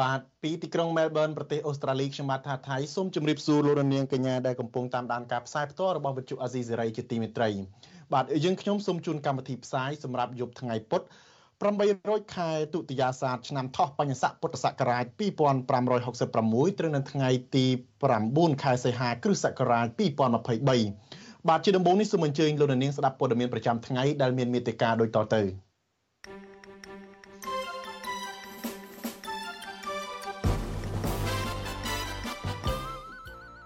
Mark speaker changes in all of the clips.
Speaker 1: បាទពីទីក្រុងមែលប៊នប្រទេសអូស្ត្រាលីខ្ញុំបាទថាថៃសូមជម្រាបសួរលោករនាងកញ្ញាដែលកំពុងតាមដានការផ្សាយផ្ទាល់របស់វិទ្យុអាស៊ីសេរីជាទីមេត្រីបាទយើងខ្ញុំសូមជូនកម្មវិធីផ្សាយសម្រាប់យប់ថ្ងៃពុធ800ខែទុតិយាសាទឆ្នាំថោះបញ្ញស័កពុទ្ធសករាជ2566ត្រូវនៅថ្ងៃទី9ខែសីហាគ្រិស្តសករាជ2023បាទជាដំបូងនេះសូមអញ្ជើញលោកនាងស្ដាប់ព័ត៌មានប្រចាំថ្ងៃដែលមានមេត្តាដូចតទៅ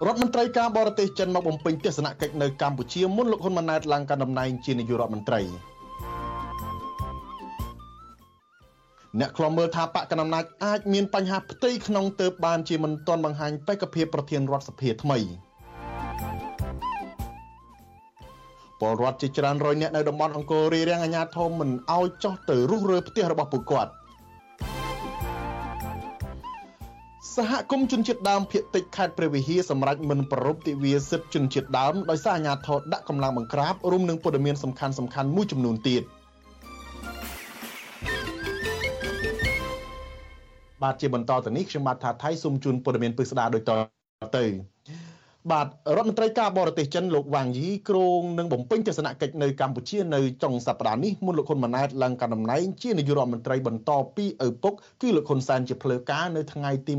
Speaker 1: រដ្ឋមន្ត្រីការបរទេសចិនមកបំពេញទស្សនកិច្ចនៅកម្ពុជាមុនលោកហ៊ុនម៉ាណែតឡើងកាន់តំណែងជានាយករដ្ឋមន្ត្រីអ្នកខ្លំមើលថាបកកណ្ដាលអំណាចអាចមានបញ្ហាផ្ទៃក្នុងទៅបានជាមិនទាន់បង្ហាញបេក្ខភាពប្រធានរដ្ឋសភាថ្មីពលរដ្ឋជាច្រើនរយនាក់នៅតំបន់អង្គររារាំងអាជ្ញាធរមិនអោយចោះទៅរុះរើផ្ទះរបស់ពួកគាត់ សហគមន៍ជនជាតិដើមភៀកតិចខេត្តព្រះវិហារសម្រាប់មិនប្រពៃទិវាសិទ្ធិជនជាតិដើមដោយសារអាជ្ញាធរដាក់កម្លាំងបង្ក្រាបរួមនឹងព័ត៌មានសំខាន់ៗមួយចំនួនទៀត។បាទជាបន្តទៅនេះខ្ញុំបាទថាថៃសូមជូនព័ត៌មានពិស្ដារដូចតទៅ បាទរដ្ឋមន្ត្រីការបរទេសចិនលោកវ៉ាងយីគ្រងនឹងបំពេញទស្សនកិច្ចនៅកម្ពុជានៅចុងសប្តាហ៍នេះមុនលោកហ៊ុនម៉ាណែតឡើងកាន់តំណែងជានាយករដ្ឋមន្ត្រីបន្តពីឪពុកគឺលោកហ៊ុនសែនជាផ្លូវការនៅថ្ងៃទី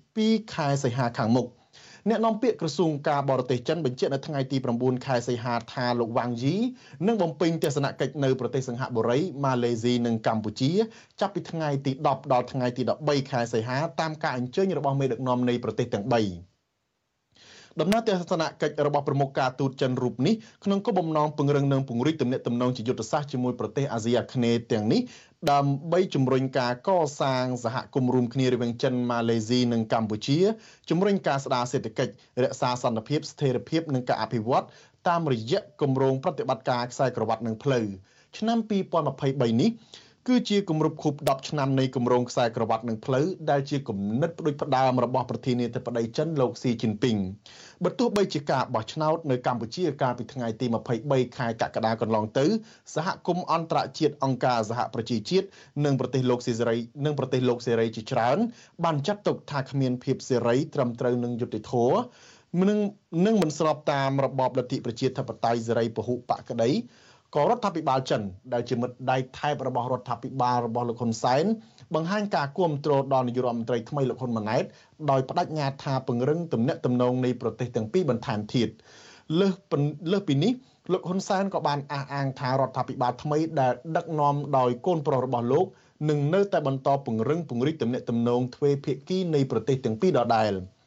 Speaker 1: 22ខែសីហាខាងមុខអ្នកនាំពាក្យក្រសួងការបរទេសចិនបញ្ជាក់នៅថ្ងៃទី9ខែសីហាថាលោកវ៉ាងយីនឹងបំពេញទស្សនកិច្ចនៅប្រទេសសិង្ហបុរីម៉ាឡេស៊ីនិងកម្ពុជា ចាប់ពីថ្ងៃទី10ដល់ថ្ងៃទី13ខែសីហាតាមការអញ្ជើញរបស់មេដឹកនាំនៃប្រទេសទាំង3 ដំណើរទស្សនកិច្ចរបស់ប្រមុខការទូតចិនរូបនេះក្នុងគោលបំណងពង្រឹងនិងពង្រីកទំនាក់ទំនងជាយុទ្ធសាស្ត្រជាមួយប្រទេសអាស៊ីអាគ្នេយ៍ទាំងនេះដើម្បីជំរុញការកសាងសហគមន៍រួមគ្នារវាងចិនម៉ាឡេស៊ីនិងកម្ពុជាជំរុញការស្ដារសេដ្ឋកិច្ចរក្សាសន្តិភាពស្ថិរភាពនិងការអភិវឌ្ឍតាមរយៈគម្រោងប្រតិបត្តិការខ្សែក្រវ៉ាត់និងផ្លូវឆ្នាំ2023នេះ គឺជាគម្រប់ខួប10ឆ្នាំនៃគម្រោងខ្សែក្រវ៉ាត់និងផ្លូវដែលជាគំនិតផ្ដួចផ្ដើមរបស់ប្រធានាធិបតីចិនលោកស៊ីជីនពីងបើទោះបីជាការបោះឆ្នោតនៅកម្ពុជាកាលពីថ្ងៃទី23ខែកក្កដាកន្លងទៅ សហគមន៍អន្តរជាតិអង្គការសហប្រជាជាតិនិងប្រទេសលោកសេរីនិងប្រទេសលោកសេរីជាច្រើន បានចាត់ទុកថាគ្មានភាពសេរីត្រឹមត្រូវនឹងយុត្តិធម៌នឹងនឹងមិនស្របតាមរបបលទ្ធិប្រជាធិបតេយ្យសេរីពហុបកក្តី ក៏រដ្ឋាភិបាលចិនដែលជាមិត្តដៃថែបរបស់រដ្ឋាភិបាលរបស់លោកហ៊ុនសែនបង្ហាញការគាំទ្រដល់នាយករដ្ឋមន្ត្រីថ្មីលោកហ៊ុនម៉ាណែតដោយបដិញ្ញាថាពង្រឹងទំនាក់ទំនងនៃប្រទេសទាំងពីរបន្ថែមទៀតលើសលើសពីនេះលោកហ៊ុនសែនក៏បានអះអាងថារដ្ឋាភិបាលថ្មីដែលដឹកនាំដោយកូនប្រុសរបស់លោកនឹងនៅតែបន្តពង្រឹងពង្រីកទំនាក់ទំនងទ្វេភាគីនៃប្រទេសទាំងពីរដដែល។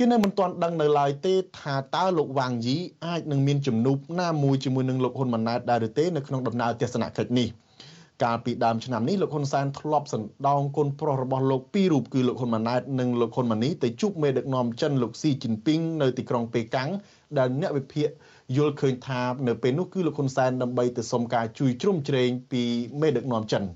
Speaker 1: គេនៅមិនទាន់ដឹងនៅឡើយទេថាតើលោកវ៉ាងយីអាចនឹងមានជំនួបណាមួយជាមួយនឹងលោកហ៊ុនម៉ាណែតដែរឬទេនៅក្នុងដំណើរទស្សនកិច្ចនេះកាលពីដើមឆ្នាំនេះលោកហ៊ុនសែនធ្លាប់សណ្ដោងគុណប្រុសរបស់លោកពីររូបគឺលោកហ៊ុនម៉ាណែតនិងលោកហ៊ុនម៉ាណីទៅជួបមេដឹកនាំចិនលោកស៊ីជីនពីងនៅទីក្រុងប៉េកាំងដែលអ្នកវិភាគយល់ឃើញថានៅពេលនោះគឺលោកហ៊ុនសែនដើម្បីទៅសុំការជួយជ្រោមជ្រែងពីមេដឹកនាំចិន។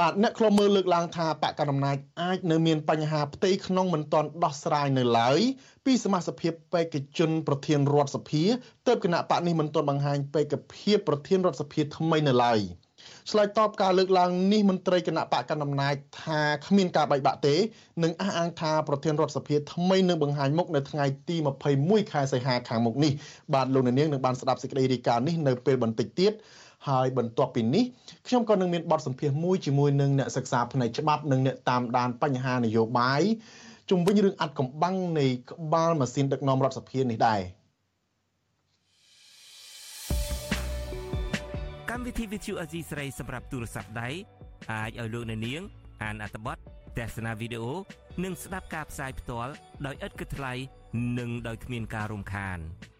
Speaker 1: បាទអ្នកខ្លមើលលើកឡើងថាបកកណ្ដាលអំណាចអាចនៅមានបញ្ហាផ្ទៃក្នុងមិនទាន់ដោះស្រាយនៅឡើយពីសមាជិកបេក្ខជនប្រធានរដ្ឋសភាទើបគណៈបកនេះមិនទាន់បង្ហាញបេក្ខភាពប្រធានរដ្ឋសភាថ្មីនៅឡើយឆ្លើយតបការលើកឡើងនេះមន្ត្រីគណៈបកកណ្ដាលអំណាចថាគ្មានការបែកបាក់ទេនិងអះអាងថាប្រធានរដ្ឋសភាថ្មីនឹងបង្ហាញមុខនៅថ្ងៃទី21ខែសីហាខាងមុខនេះបាទលោកនាងនឹងបានស្ដាប់សេចក្តីរាយការណ៍នេះនៅពេលបន្តិចទៀត ហើយបន្ទាប់ពីនេះខ្ញុំក៏នឹងមានបទសម្ភាសន៍មួយជាមួយនឹងអ្នកសិក្សាផ្នែកច្បាប់និងអ្នកតាមដានបញ្ហានយោបាយជុំវិញរឿងអត្តកំបាំងនៃក្បាលម៉ាស៊ីនដឹកនាំរដ្ឋសភានេះដែរ
Speaker 2: កម្មវិធី Vithu Azizi ស្រីសម្រាប់ទូរស័ព្ទដៃអាចឲ្យលោកអ្នកនាង អានអត្ថបទទស្សនាវីដេអូនិងស្ដាប់ការផ្សាយផ្ទាល់ដោយឥតគិតថ្លៃនិងដោយគ្មានការរំខាន។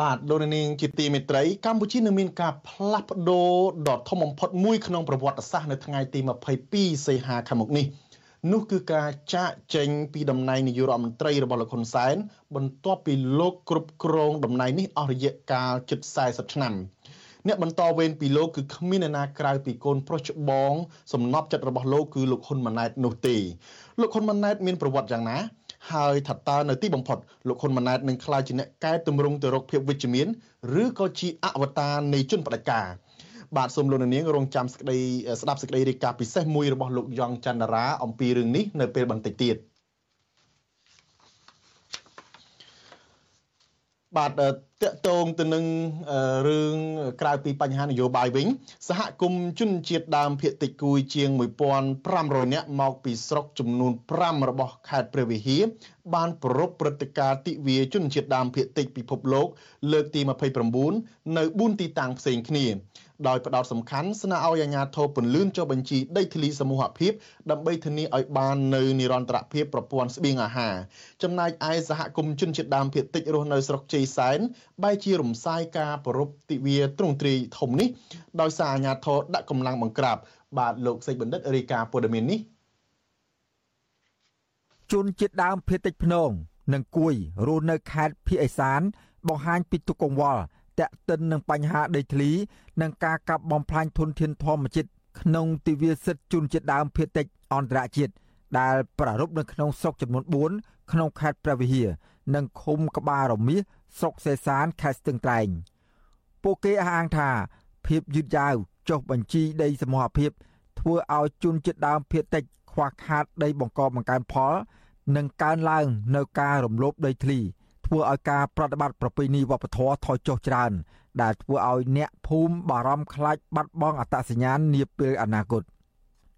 Speaker 1: បាទលោកនាងជាទីមេត្រីកម្ពុជានឹងមានការផ្លាស់ប្ដូរដ៏ធំបំផុតមួយក្នុងប្រវត្តិសាស្ត្រនៅថ្ងៃទី22សីហាខាងមុខនេះនោះគឺការចាកចេញពីតំណែងនាយករដ្ឋមន្ត្រីរបស់លោកហ៊ុនសែនបន្ទាប់ពីលោកគ្រប់គ្រងតំណែងនេះអស់រយៈកាលជិត40ឆ្នាំអ្នកបន្តវេនពីលោកគឺគ្មានអ្នកណាក្រៅពីកូនប្រុសច្បងសំណប់ចិត្តរបស់លោកគឺលោកហ៊ុនម៉ាណែតនោះទេលោកហ៊ុនម៉ាណែតមានប្រវត្តិយ៉ាងណា ហើយថាតើនៅទីបំផុតលោកហ៊ុនម៉ាណែតនឹងក្លាយជាអ្នកកែតម្រង់ទៅរកភាពវិជ្ជមានឬក៏ជាអវតារនៃជនបដិការបាទសូមលោកនាងរងចាំសេចក្តីស្ដាប់សេចក្តីរាយការណ៍ពិសេសមួយរបស់លោកយ៉ងច័ន្ទរាអំពីរឿងនេះនៅពេលបន្តិចទៀត។ បាទតកតងទៅនឹងរឿងក្រៅពីបញ្ហានយោបាយវិញ សហគមន៍ជនជាតិដើមភាគតិចគួយជាង1500នាក់មកពីស្រុកចំនួន5របស់ខេត្តព្រះវិហារបានប្រពៃព្រឹត្តិការណ៍ទិវាជនជាតិដើមភាគតិចពិភពលោក លើកទី29នៅ4ទីតាំងផ្សេងគ្នា ដោយផ្ដោតសំខាន់ស្នើឲ្យអាជ្ញាធរពន្លឿនចុះបញ្ជីដីធ្លីសមូហភាពដើម្បីធានាឲ្យបាននៅនិរន្តរភាពប្រព័ន្ធស្បៀងអាហារចំណែកឯសហគមន៍ជនជាតិដើមភាគតិចរស់នៅស្រុកជ័យសែនបែរជារំសាយការប្រពៃទិវាទ្រង់ទ្រាយធំនេះដោយសារអាជ្ញាធរដាក់កម្លាំងបង្ក្រាបបាទលោកសេចបណ្ឌិតរាយការណ៍ព័ត៌មាននេះ
Speaker 3: ជនជាតិដើមភាគតិចភ្នង និងគួយរស់នៅខេត្តភៀកអេសានបង្ហាញពីទុកកង្វល់ តាក់ទិននឹងបញ្ហាដីធ្លី និងការកាប់បំផ្លាញធនធានធម្មជាតិក្នុងទិវាសិទ្ធិជនជាតិដើមភាគតិចអន្តរជាតិដែលប្រារព្ធនៅក្នុងស្រុកចំនួន4ក្នុងខេត្តព្រះវិហារនិងឃុំក្បាលរមាសស្រុកសេសានខេត្តស្ទឹងត្រែងពួកគេអះអាងថាភាពយឺតយ៉ាវចុះបញ្ជីដីសមូហភាព ធ្វើឲ្យជនជាតិដើមភាគតិចខ្វះខាតដីបង្កបង្កើនផល និងកើនឡើងនៅការរំលោភដីធ្លី ធ្វើឲ្យការប្រតិបត្តិប្រពៃណីវប្បធម៌ថយចុះច្រើន ដែលធ្វើឲ្យអ្នកភូមិបារម្ភខ្លាចបាត់បង់អត្តសញ្ញាណនាពេលអនាគត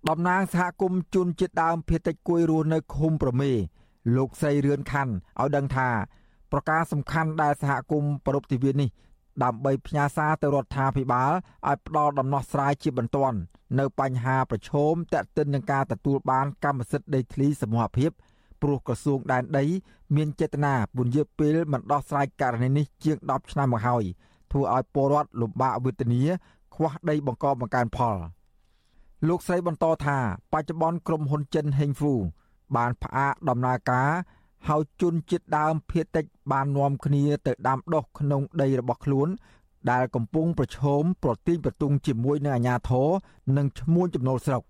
Speaker 3: តំណាងសហគមន៍ជនជាតិដើមភាគតិចគួយរស់នៅឃុំប្រមេ លោកស្រីរឿនខណ្ឌឲ្យដឹងថា ប្រការសំខាន់ដែលសហគមន៍ប្រពៃទិវានេះដើម្បីផ្ញើសារទៅរដ្ឋាភិបាលឲ្យផ្ដល់ដំណោះស្រាយជាបន្ទាន់នៅបញ្ហាប្រឈមទាក់ទិននឹងការទទួលបានកម្មសិទ្ធិដីធ្លីសមូហភាព ព្រោះក្រសួងដែនដី មានចេតនាពន្យាពេលមិនដោះស្រាយករណីនេះជាង10ឆ្នាំមកហើយធ្វើឲ្យពលរដ្ឋលំបាកវេទនាខ្វះដីបង្កបង្កើនផលលោកស្រីបន្តថាបច្ចុប្បន្នក្រុមហ៊ុនចិនហេងហ្វូបានផ្អាកដំណើរការហើយជនជាតិដើមភៀតតិចបាននាំគ្នាទៅដាំដុះក្នុងដីរបស់ខ្លួន ដែលកំពុងប្រឈមប្រទីងប្រទង់ជាមួយនឹងអាជ្ញាធរនិងឈ្មួញចំណូលស្រុក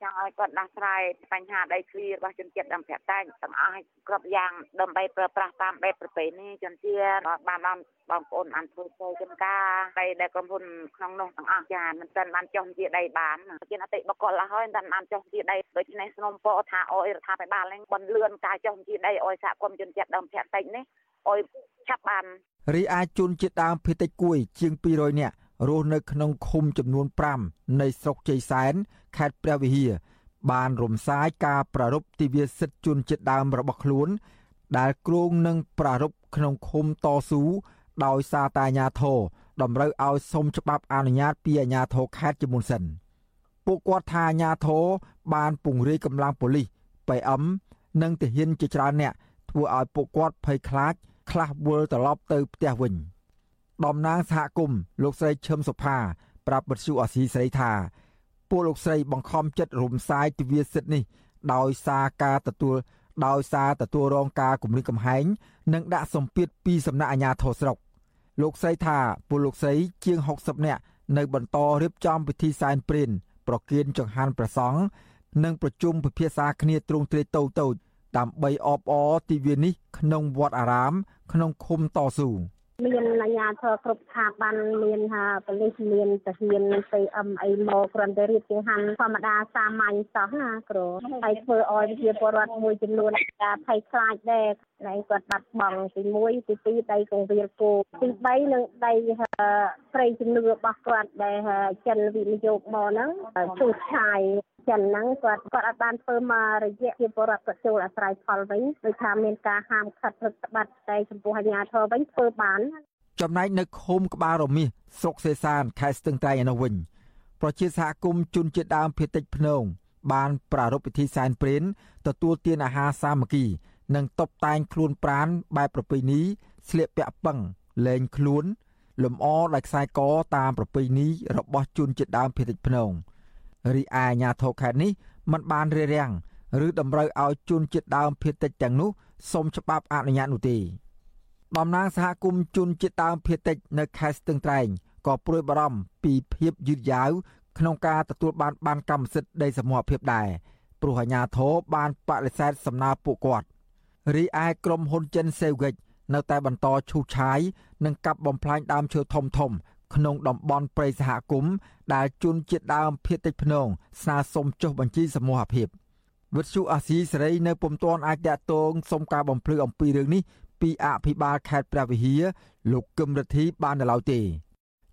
Speaker 4: ចង់ឲ្យគាត់ដោះស្រាយបញ្ហាដីធ្លីរបស់ជនជាតិដើមភាគតិចទាំងអស់ឲ្យគ្រប់យ៉ាងដើម្បីប្រើប្រាស់តាមបែបប្រពៃណីជនជាតិបានបានបងប្អូនបានធ្វើធ្វើចំការដីដែលក្រុមហ៊ុនក្នុងនោះទាំងអស់ចាមិនទាន់បានចុះជាដីបានជាអតិបកលអស់ហើយមិនទាន់បានចុះជាដីដូច្នេះស្នំពរថាអយរដ្ឋាភិបាលនឹងបន្លឿនការចុះជាដីអយសហគមន៍ជនជាតិដើមភាគតិចនេះអយឆាប់បាន
Speaker 3: រីឯជនជាតិដើមភាគតិចគួយជាង200នាក់រស់នៅក្នុងឃុំចំនួន5នៃស្រុកជ័យសែន ខេត្តព្រះវិហារបានរំសាយការប្រារព្ធទិវាសិទ្ធិជនជាតិដើមរបស់ខ្លួន ដែលគ្រោងនឹងប្រារព្ធក្នុងឃុំតស៊ូដោយសារតែអាញាធរតម្រូវឲ្យសុំច្បាប់អនុញ្ញាតពីអាញាធរខេត្តជាមុនសិនពួកគាត់ថាអាញាធរបានពង្រាយកម្លាំងប៉ូលីស PM និងទាហានជាច្រើនអ្នកធ្វើឲ្យពួកគាត់ភ័យខ្លាចខ្លះវិលត្រឡប់ទៅផ្ទះវិញតំណាងសហគមន៍លោកស្រីឈឹមសុផាប្រាប់បទសុអសីស្រីថា ពួកលោកស្រីបង្ខំចិត្តរំសាយទិវាសិទ្ធិនេះ ដោយសារការទទួលដោយសារទទួលរងការគំរាមកំហែងនិងដាក់សម្ពាធពីសំណាក់អាជ្ញាធរស្រុកលោកស្រីថាពលលោកស្រីជាង60នាក់នៅបន្តរៀបចំពិធីសែនព្រេនប្រគៀនចង្ហាន់ព្រះសង្ឃនិងប្រជុំពិភាក្សាគ្នាទ្រង់ទ្រាយតូចតូចដើម្បីអបអរទិវានេះក្នុងវត្តអារាម ក្នុងឃុំតស៊ូ
Speaker 5: មានអាជ្ញាធរគ្រប់ស្ថាប័នមានថាប៉ូលីសមានទាហានទៅអឹមអីមកគ្រាន់តែរៀបចង្ហាន់ធម្មតាសាមញ្ញសោះណាគ្រូហើយធ្វើឲ្យប្រជាពលរដ្ឋមួយចំនួនការភ័យខ្លាចដែរតែគាត់បាត់បង់ទី1ទី2ដីកងវាលគោទី3នឹងដីព្រៃជំនឿរបស់គាត់ដែលចិនវិនិយោគមកហ្នឹងជួសឆាយ ចិនហ្នឹងគាត់គាត់អត់បានធ្វើមករយៈជាបរដ្ឋគាត់ចូលអាស្រ័យផលវិញដូចថាមានការហាមឃាត់រឹតបន្តឹងតែចំពោះអាជ្ញាធរវិញធ្វើបាន
Speaker 3: ចំណែកនៅឃុំក្បាលរមាសស្រុកសេសានខេត្តស្ទឹងត្រែងឯនោះវិញប្រជាសហគមន៍ជនជាតិដើមភាគតិចភ្នងបានប្រារព្ធពិធីសែនព្រេនទទួលទានអាហារសាមគ្គី និងតុបតែងខ្លួនប្រានបែបប្រពៃណីស្លៀកពាក់ប៉ឹងលែងខ្លួនលំអដោយខ្សែកតាមប្រពៃណីរបស់ជនជាតិដើមភាគតិចភ្នង រីឯអាជ្ញាធរខេត្តនេះមិនបានរារាំងឬតម្រូវឲ្យជនជាតិដើមភាគតិចទាំងនោះសុំច្បាប់អនុញ្ញាតនោះទេតំណាងសហគមន៍ជនជាតិដើមភាគតិចនៅខេត្តស្ទឹងត្រែងក៏ព្រួយបារម្ភពីភាពយឺតយ៉ាវក្នុងការទទួលបានបានកម្មសិទ្ធិដីសមូហភាពដែរព្រោះអាជ្ញាធរបានបដិសេធសំណើពួកគាត់រីឯក្រុមហ៊ុនចិនសេវហ្គិចនៅតែបន្តឈូសឆាយនិងកាប់បំផ្លាញដើមឈើធំធំ ក្នុងតំបន់ព្រៃសហគមន៍ដែលជនជាតិដើមភាគតិចភ្នងស្នើសុំចុះបញ្ជីសមូហភាពវិទ្យុអាស៊ីសេរីនៅពុំទាន់អាចតាក់ទងសុំការបំភ្លឺអំពីរឿងនេះពីអភិបាលខេត្តព្រះវិហារលោកកឹមរិទ្ធីបាននៅឡើយទេ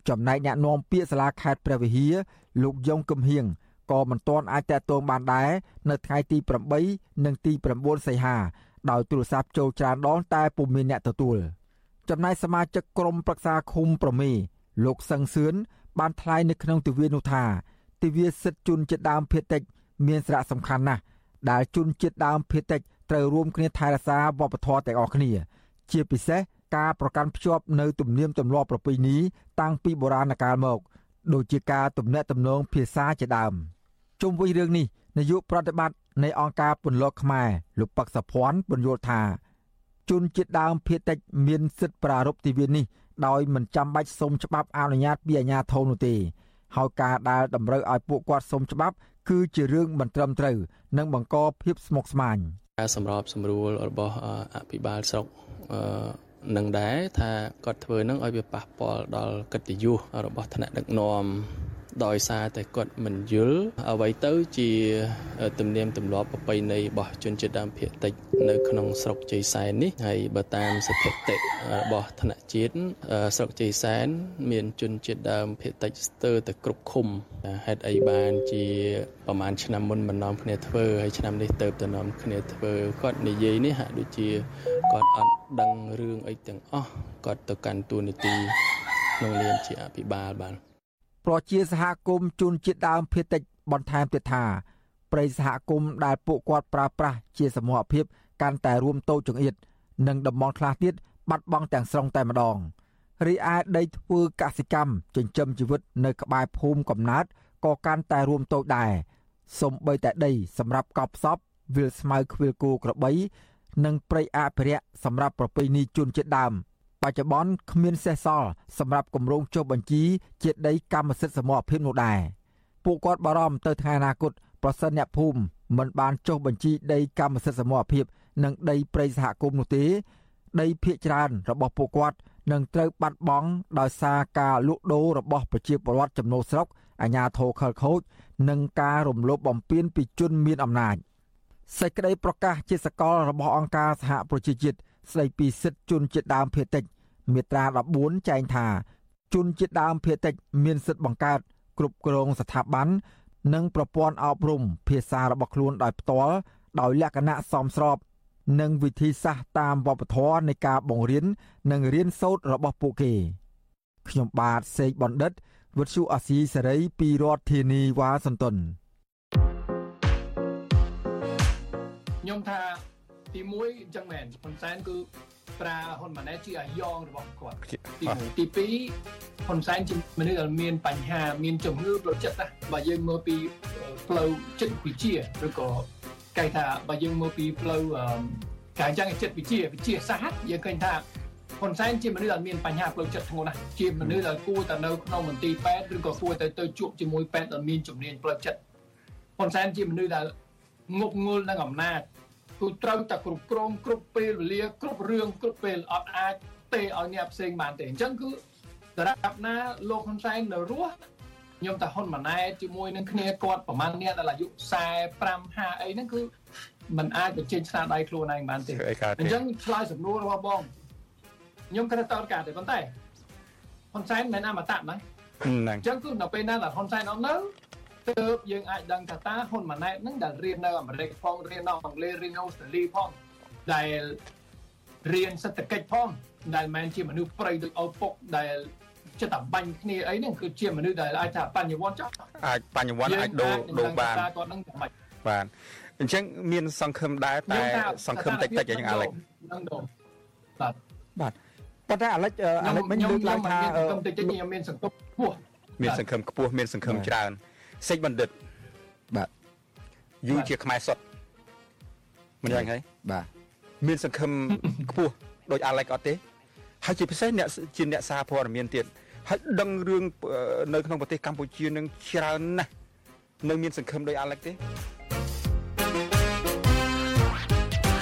Speaker 3: ចំណែកអ្នកនាំពាក្យសាលាខេត្តព្រះវិហារលោកយ៉ុងកឹមហៀងក៏មិនទាន់អាចតាក់ទងបានដែរនៅថ្ងៃទី8និងទី9សីហាដោយទូរស័ព្ទចូលច្រើនដងតែពុំមានអ្នកទទួលចំណែកសមាជិកក្រុមប្រឹក្សាឃុំប្រមេ លោកសឹងសឿនបានថ្លែងនៅក្នុងទិវានោះថាទិវាសិទ្ធិជនជាតិដើមភាគតិច មានសារៈសំខាន់ណាស់ដែលជនជាតិដើមភាគតិចត្រូវរួមគ្នាថែរក្សាវប្បធម៌ទាំងអស់គ្នា ជាពិសេសការប្រកាន់ភ្ជាប់នៅទំនៀមទម្លាប់ប្រពៃណីតាំងពីបុរាណកាលមកដូចជាការទំនាក់ទំនងភាសាជាដើមជុំវិញរឿងនេះនាយកប្រតិបត្តិនៃអង្គការពន្លកខ្មែរលោកប៉ាក់សភ័ណ្ឌបញ្យល់ថាជនជាតិដើមភាគតិចមានសិទ្ធិប្រារព្ធទិវានេះ ដោយមិនចាំបាច់សុំច្បាប់អនុញ្ញាតពីអាជ្ញាធរនោះទេហើយការដែលតម្រូវឲ្យពួកគាត់សុំច្បាប់ គឺជារឿងមិនត្រឹមត្រូវនិងបង្កភាពស្មុគស្មាញ
Speaker 6: ការសម្របសម្រួលរបស់អភិបាលស្រុកនឹងដែរថាគាត់ធ្វើនឹងឲ្យវាប៉ះពាល់ដល់កិត្តិយសរបស់ថ្នាក់ដឹកនាំ ដោយសារតែគាត់មិនយល់អ្វីទៅជាទំនៀមទម្លាប់ប្រពៃណីរបស់ជនជាតិដើមភាគតិចនៅក្នុងស្រុកជ័យសែននេះហើយបើតាមស្ថិតិរបស់ថ្នាក់ជាតិស្រុកជ័យសែនមានជនជាតិដើមភាគតិចស្ទើរតែគ្រប់ឃុំហេតុអីបានជាប្រហែលឆ្នាំមុនមិននាំគ្នាធ្វើហើយឆ្នាំនេះទៅទៅនាំគ្នាធ្វើគាត់និយាយនេះហាក់ដូចជាគាត់អត់ដឹងរឿងអីទាំងអស់គាត់ទៅកាន់តួនាទីក្នុងនាមជាអភិបាលបាទ
Speaker 3: ប្រជាសហគមន៍ជនជាតិដើមភាគតិចបន្ថែមទៀតថាប្រិយសហគមន៍ដែលពួកគាត់ប្រើប្រាស់ជាសមូហភាពកាន់តែរួមតូចចង្អៀតនិងតំបន់ខ្លះទៀតបាត់បង់ទាំងស្រុងតែម្ដងរីឯដីធ្វើកសិកម្មចិញ្ចឹមជីវិតនៅក្បែរភូមិកំណើតក៏កាន់តែរួមតូចដែរសំបីតែដីសម្រាប់កប់ផ្សពវាលស្មៅខ្វៀលគោក្របី និងព្រៃអភិរក្សសម្រាប់ប្រពៃណីជនជាតិដើម បច្ចុប្បន្នគ្មានសេសសល់សម្រាប់គម្រោងចុះបញ្ជីជាដីកម្មសិទ្ធិសមរភាពនោះដែរពួកគាត់បារម្ភទៅថ្ងៃអនាគតប្រសិនអ្នកភូមិមិនបានចុះបញ្ជីដីកម្មសិទ្ធិសមរភាព និងដីព្រៃសហគមន៍នោះទេ ដីភាគច្រើនរបស់ពួកគាត់នឹងត្រូវបាត់បង់ដោយសារការលក់ដូររបស់ប្រជាពលរដ្ឋចំណូលស្រុកអាជ្ញាធរខលខូច និងការរំលោភបំពានពីជនមានអំណាចសេចក្តីប្រកាសជាសកលរបស់អង្គការសហប្រជាជាតិ ស្ដីពីសិទ្ធិជនជាតិដើមភាគតិចមាត្រា14ចែងថា ជនជាតិដើមភាគតិចមានសិទ្ធិបង្កើតគ្រប់គ្រងស្ថាប័ននិងប្រព័ន្ធអប់រំភាសារបស់ខ្លួនដោយផ្ទាល់ដោយលក្ខណៈសមស្រប និងវិធីសាស្ត្រតាមវប្បធម៌នៃការបង្រៀននិងរៀនសូត្ររបស់ពួកគេ ខ្ញុំបាទសេកបណ្ឌិតវុទ្ធុអាស៊ីសេរីពីរដ្ឋធានីវ៉ាស៊ីនតោន
Speaker 7: ខ្ញុំថា ទី1អញ្ចឹងមែនហ៊ុនសែនគឺប្រើហ៊ុនម៉ាណែតជាអាយ៉ងរបស់គាត់ទី1ទី2ហ៊ុនសែនជាមនុស្សដែលមានបញ្ហាមានជំងឺផ្លូវចិត្តណាបើយើងមើលពីផ្លូវចិត្តវិទ្យាឬក៏គេថាបើយើងមើលពីផ្លូវការចាំងចិត្តវិទ្យាវិទ្យាសាស្ត្រយើងឃើញថាហ៊ុនសែនជាមនុស្សដែលមានបញ្ហាផ្លូវចិត្តធ្ងន់ណាស់ជាមនុស្សដែលគួរតែនៅក្នុងមន្ទីរពេទ្យឬក៏គួរតែទៅជួបជាមួយពេទ្យដែលមានជំនាញផ្លូវចិត្តហ៊ុនសែនជាមនុស្សដែលងប់ងល់នឹងអំណាច គឺត្រូវតែគ្រប់គ្រងគ្រប់ពេលវេលាគ្រប់រឿងគ្រប់ពេលអត់អាចទេឲ្យអ្នកផ្សេងបានទេអញ្ចឹងគឺដរាបណាលោកហ៊ុនសែននៅរស់ខ្ញុំតាហ៊ុនម៉ាណែតជាមួយនឹងគ្នាគាត់ប្រហែលអ្នកដែលអាយុ45 50អីហ្នឹងគឺมันអាចបញ្ចេញស្នាដៃខ្លួនឯងបានទេអញ្ចឹងឆ្លើយសំណួររបស់បងខ្ញុំគិតតើការទេប៉ុន្តែហ៊ុនសែនមិនអមតៈហ្នឹងអញ្ចឹងគឺនៅពេលណាដែលហ៊ុនសែនអត់នៅ ទើបយើងអាចដឹងថាតើហ៊ុនម៉ាណែតហ្នឹងដែលរៀននៅអាមេរិកផងរៀននៅអង់គ្លេសរៀននៅអូស្ត្រាលីផងដែលរៀនសេដ្ឋកិច្ចផងដែលមិនជាមនុស្សប្រៃដូចឪពុកដែលចិត្តតែបាញ់គ្នាអីហ្នឹងគឺជាមនុស្សដែលអាចថាបញ្ញវន្តចោះ
Speaker 8: អាចបញ្ញវន្តអាចដូរដូរបាន
Speaker 7: គាត់នឹងមិន
Speaker 8: បានអញ្ចឹងមានសង្ឃឹមដែរតែសង្ឃឹមតិចតិចយ៉ាងអាឡិច
Speaker 7: បាទ
Speaker 3: បាទប៉ុន្តែអាឡិចអាឡិចមិញលើកឡើងថា
Speaker 7: សង្ឃឹមតិចតិចខ្ញុំមានសង្ឃឹមខ្ពស់
Speaker 8: មានសង្ឃឹមខ្ពស់មានសង្ឃឹមច្រើន សេចបណ្ឌិត
Speaker 3: បាទ
Speaker 8: យូរជាខ្មែរសុទ្ធមិនយ៉ាងហើយ
Speaker 3: បាទ
Speaker 8: មានសង្ឃឹមខ្ពស់ដោយអាឡិចអត់ទេហើយជាពិសេសអ្នកជាអ្នកសារព័ត៌មានទៀតហើយដឹងរឿងនៅក្នុងប្រទេសកម្ពុជានឹងច្រើនណាស់នៅមានសង្ឃឹមដោយអាឡិចទេ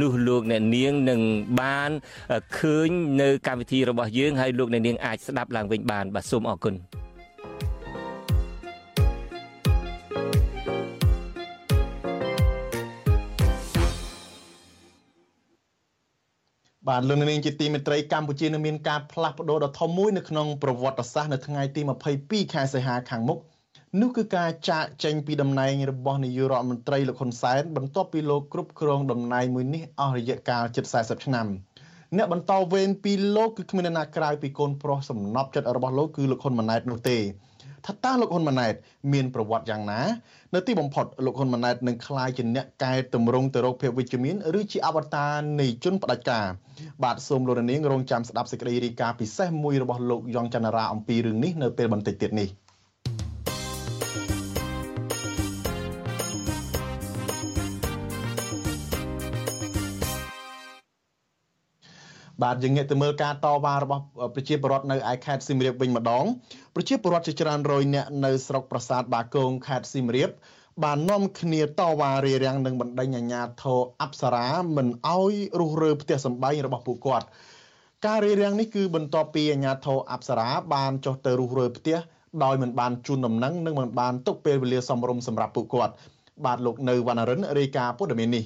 Speaker 2: នោះលោកអ្នកនាងនឹងបានឃើញនៅកម្មវិធីរបស់យើងហើយលោកអ្នកនាងអាចស្ដាប់ឡើងវិញបានបាទសូមអរគុណ
Speaker 1: បាទលោកនាងជាទីមេត្រីកម្ពុជានឹងមានការផ្លាស់ប្ដូរដ៏ធំមួយនៅក្នុងប្រវត្តិសាស្ត្រនៅថ្ងៃទី22ខែសីហាខាងមុខ នោះគឺការចាកចេញពីតំណែងរបស់នាយករដ្ឋមន្ត្រីលោកហ៊ុនសែនបន្ទាប់ពីលោកគ្រប់គ្រងតំណែងមួយនេះអស់រយៈកាលជិត40ឆ្នាំអ្នកបន្តវេនពីលោកគឺគ្មានអ្នកណាក្រៅពីកូនប្រុសសំណប់ចិត្តរបស់លោកគឺលោកហ៊ុនម៉ាណែតនោះទេថាតើលោកហ៊ុនម៉ាណែតមានប្រវត្តិយ៉ាងណានៅទីបំផុតលោកហ៊ុនម៉ាណែតនឹងក្លាយជាអ្នកកែតម្រង់ទៅរកភាពវិជ្ជមានឬជាអវតារនៃជនផ្ដាច់ការបាទសូមលោកនាងរងចាំស្ដាប់សេចក្តីរាយការណ៍ពិសេសមួយរបស់លោកយ៉ងច័ន្ទរាអំពីរឿងនេះនៅពេលបន្តិចទៀតនេះ។ បាទយើងងាកទៅមើលការតវ៉ារបស់ប្រជាពលរដ្ឋនៅឯខេត្តសៀមរាបវិញម្ដងប្រជាពលរដ្ឋជាច្រើនរយនាក់នៅស្រុកប្រាសាទបាគងខេត្តសៀមរាបបាននាំគ្នាតវ៉ារារាំងនឹងបណ្ដេញអាជ្ញាធរអប្សរាមិនអោយរុះរើផ្ទះសម្បែងរបស់ពួកគាត់ការរារាំងនេះគឺបន្ទាប់ពីអាជ្ញាធរអប្សរាបានចុះទៅរុះរើផ្ទះដោយមិនបានជូនដំណឹងនិងមិនបានទុកពេលវេលាសមរម្យសម្រាប់ពួកគាត់បាទលោកនៅវណ្ណរិនរាយការណ៍ព័ត៌មាននេះ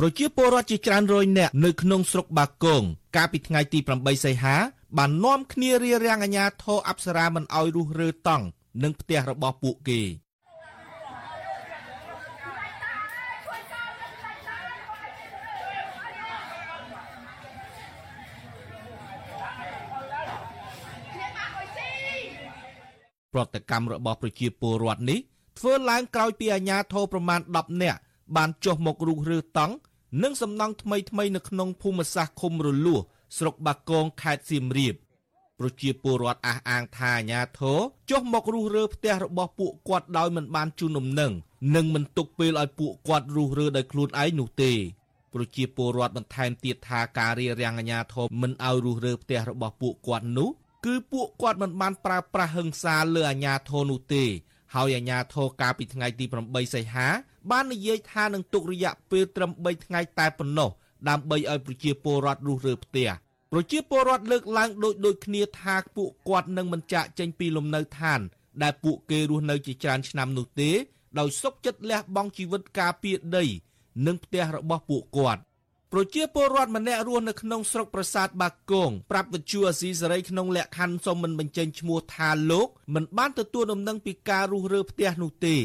Speaker 9: ប្រជាពលរដ្ឋជាច្រើនរយនាក់នៅក្នុងស្រុកបាគងកាលពីថ្ងៃទី8សីហាបាននាំគ្នារៀបរៀងអាញាធរអប្សរាមិនអោយរុះរើតង់នឹងផ្ទះរបស់ពួកគេប្រតិកម្មរបស់ប្រជាពលរដ្ឋនេះធ្វើឡើងក្រោយពីអាញាធរប្រមាណ10នាក់បានចុះមករុះរើតង់ និងសំណង់ថ្មីថ្មីនៅក្នុងភូមិសាស្ត្រឃុំរលួសស្រុកបាគងខេត្តសៀមរាបប្រជាពលរដ្ឋអះអាងថាអាញាធរចុះមករុះរើផ្ទះរបស់ពួកគាត់ដោយមិនបានជូនដំណឹងនិងមិនទុកពេលឲ្យពួកគាត់រុះរើដោយខ្លួនឯងនោះទេប្រជាពលរដ្ឋបន្ថែមទៀតថាការរៀបរៀងអាញាធរមិនឲ្យរុះរើផ្ទះរបស់ពួកគាត់នោះគឺពួកគាត់មិនបានប្រើប្រាស់ហិង្សាលើអាញាធរនោះទេ ហើយអាញាធរកាលពីថ្ងៃទី8សីហា បាននិយាយថានឹងទុករយៈពេលត្រឹម3ថ្ងៃតែប៉ុណ្ណោះដើម្បីឲ្យប្រជាពលរដ្ឋរស់រើផ្ទះប្រជាពលរដ្ឋលើកឡើងដូចដូចគ្នាថាពួកគាត់នឹងមិនចាក់ចេញពីលំនៅឋាន ដែលពួកគេរស់នៅជាច្រើនឆ្នាំនោះទេ ដោយសុកចិត្តលះបង់ជីវិតការពារដី និងផ្ទះរបស់ពួកគាត់ប្រជាពលរដ្ឋម្នាក់រស់នៅក្នុងស្រុកប្រាសាទបាគងប្រាប់វិទ្យុអាស៊ីសេរីក្នុងលក្ខខណ្ឌសុំមិនបញ្ចេញឈ្មោះថាលោកមិនបានទទួលដំណឹងពីការរុះរើផ្ទះនោះទេ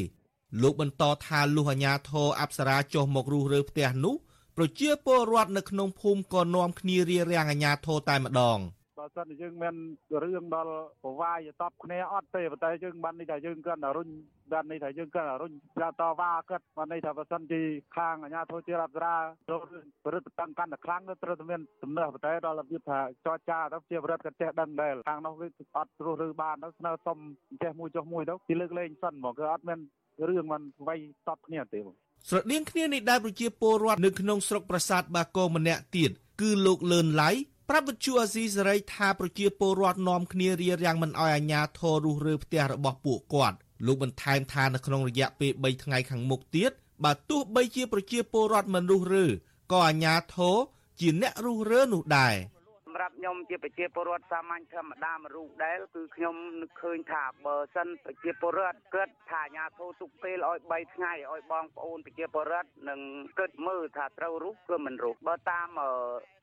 Speaker 9: លោកបន្តថាលុះអាញាធរអប្សរាចុះមករុះរើផ្ទះនោះប្រជាពលរដ្ឋនៅក្នុងភូមិក៏នាំគ្នារៀបរៀងអាញាធរតែម្ដង
Speaker 10: បបើសិនជាយើងមានរឿងដល់ប្រវាយតបគ្នាអត់ទេប៉ុន្តែយើងបាននេះថាយើងគាត់រុញបាននេះថាយើងគាត់រុញចាតវ៉ាគាត់បាននេះថាបើសិនជាខាងអាជ្ញាធរជារដ្ឋរាចូលប្រតិបត្តិកាន់តែខ្លាំងទៅត្រូវតែមានទំនាស់ប៉ុន្តែដល់របៀបថាចរចាទៅជារដ្ឋគាត់ចេះដឹងដែរខាងនោះគឺអត់រស់ឬបានទៅស្នើសុំចេះមួយចុះមួយទៅគេលើកលែងសិនមកគឺអត់មាន រឿងมันវាយតបគ្នាទេបង
Speaker 9: ស្រដៀងគ្នានេះដែរប្រជាពលរដ្ឋនៅក្នុងស្រុកប្រាសាទបាគងម្នាក់ទៀតគឺលោកលឿនឡៃប្រាប់វិទ្យុអាស៊ីសេរីថាប្រជាពលរដ្ឋនាំគ្នារៀបរៀងមិនអោយអាជ្ញាធររុះរើផ្ទះរបស់ពួកគាត់លោកបន្ថែមថានៅក្នុងរយៈពេល3ថ្ងៃខាងមុខទៀតបើទោះបីជាប្រជាពលរដ្ឋមិនរុះរើក៏អាជ្ញាធរជាអ្នករុះរើនោះដែរ
Speaker 11: សម្រាប់ខ្ញុំជាប្រជាពលរដ្ឋសាមញ្ញធម្មតាមួយរូបដែលគឺខ្ញុំនឹកឃើញថាបើសិនប្រជាពលរដ្ឋគិតថាអាញាធិបតេយ្យទុកពេលឲ្យ3ថ្ងៃឲ្យបងប្អូនប្រជាពលរដ្ឋនឹងគិតមើលថាត្រូវរុះគឺមិនរុះបើតាម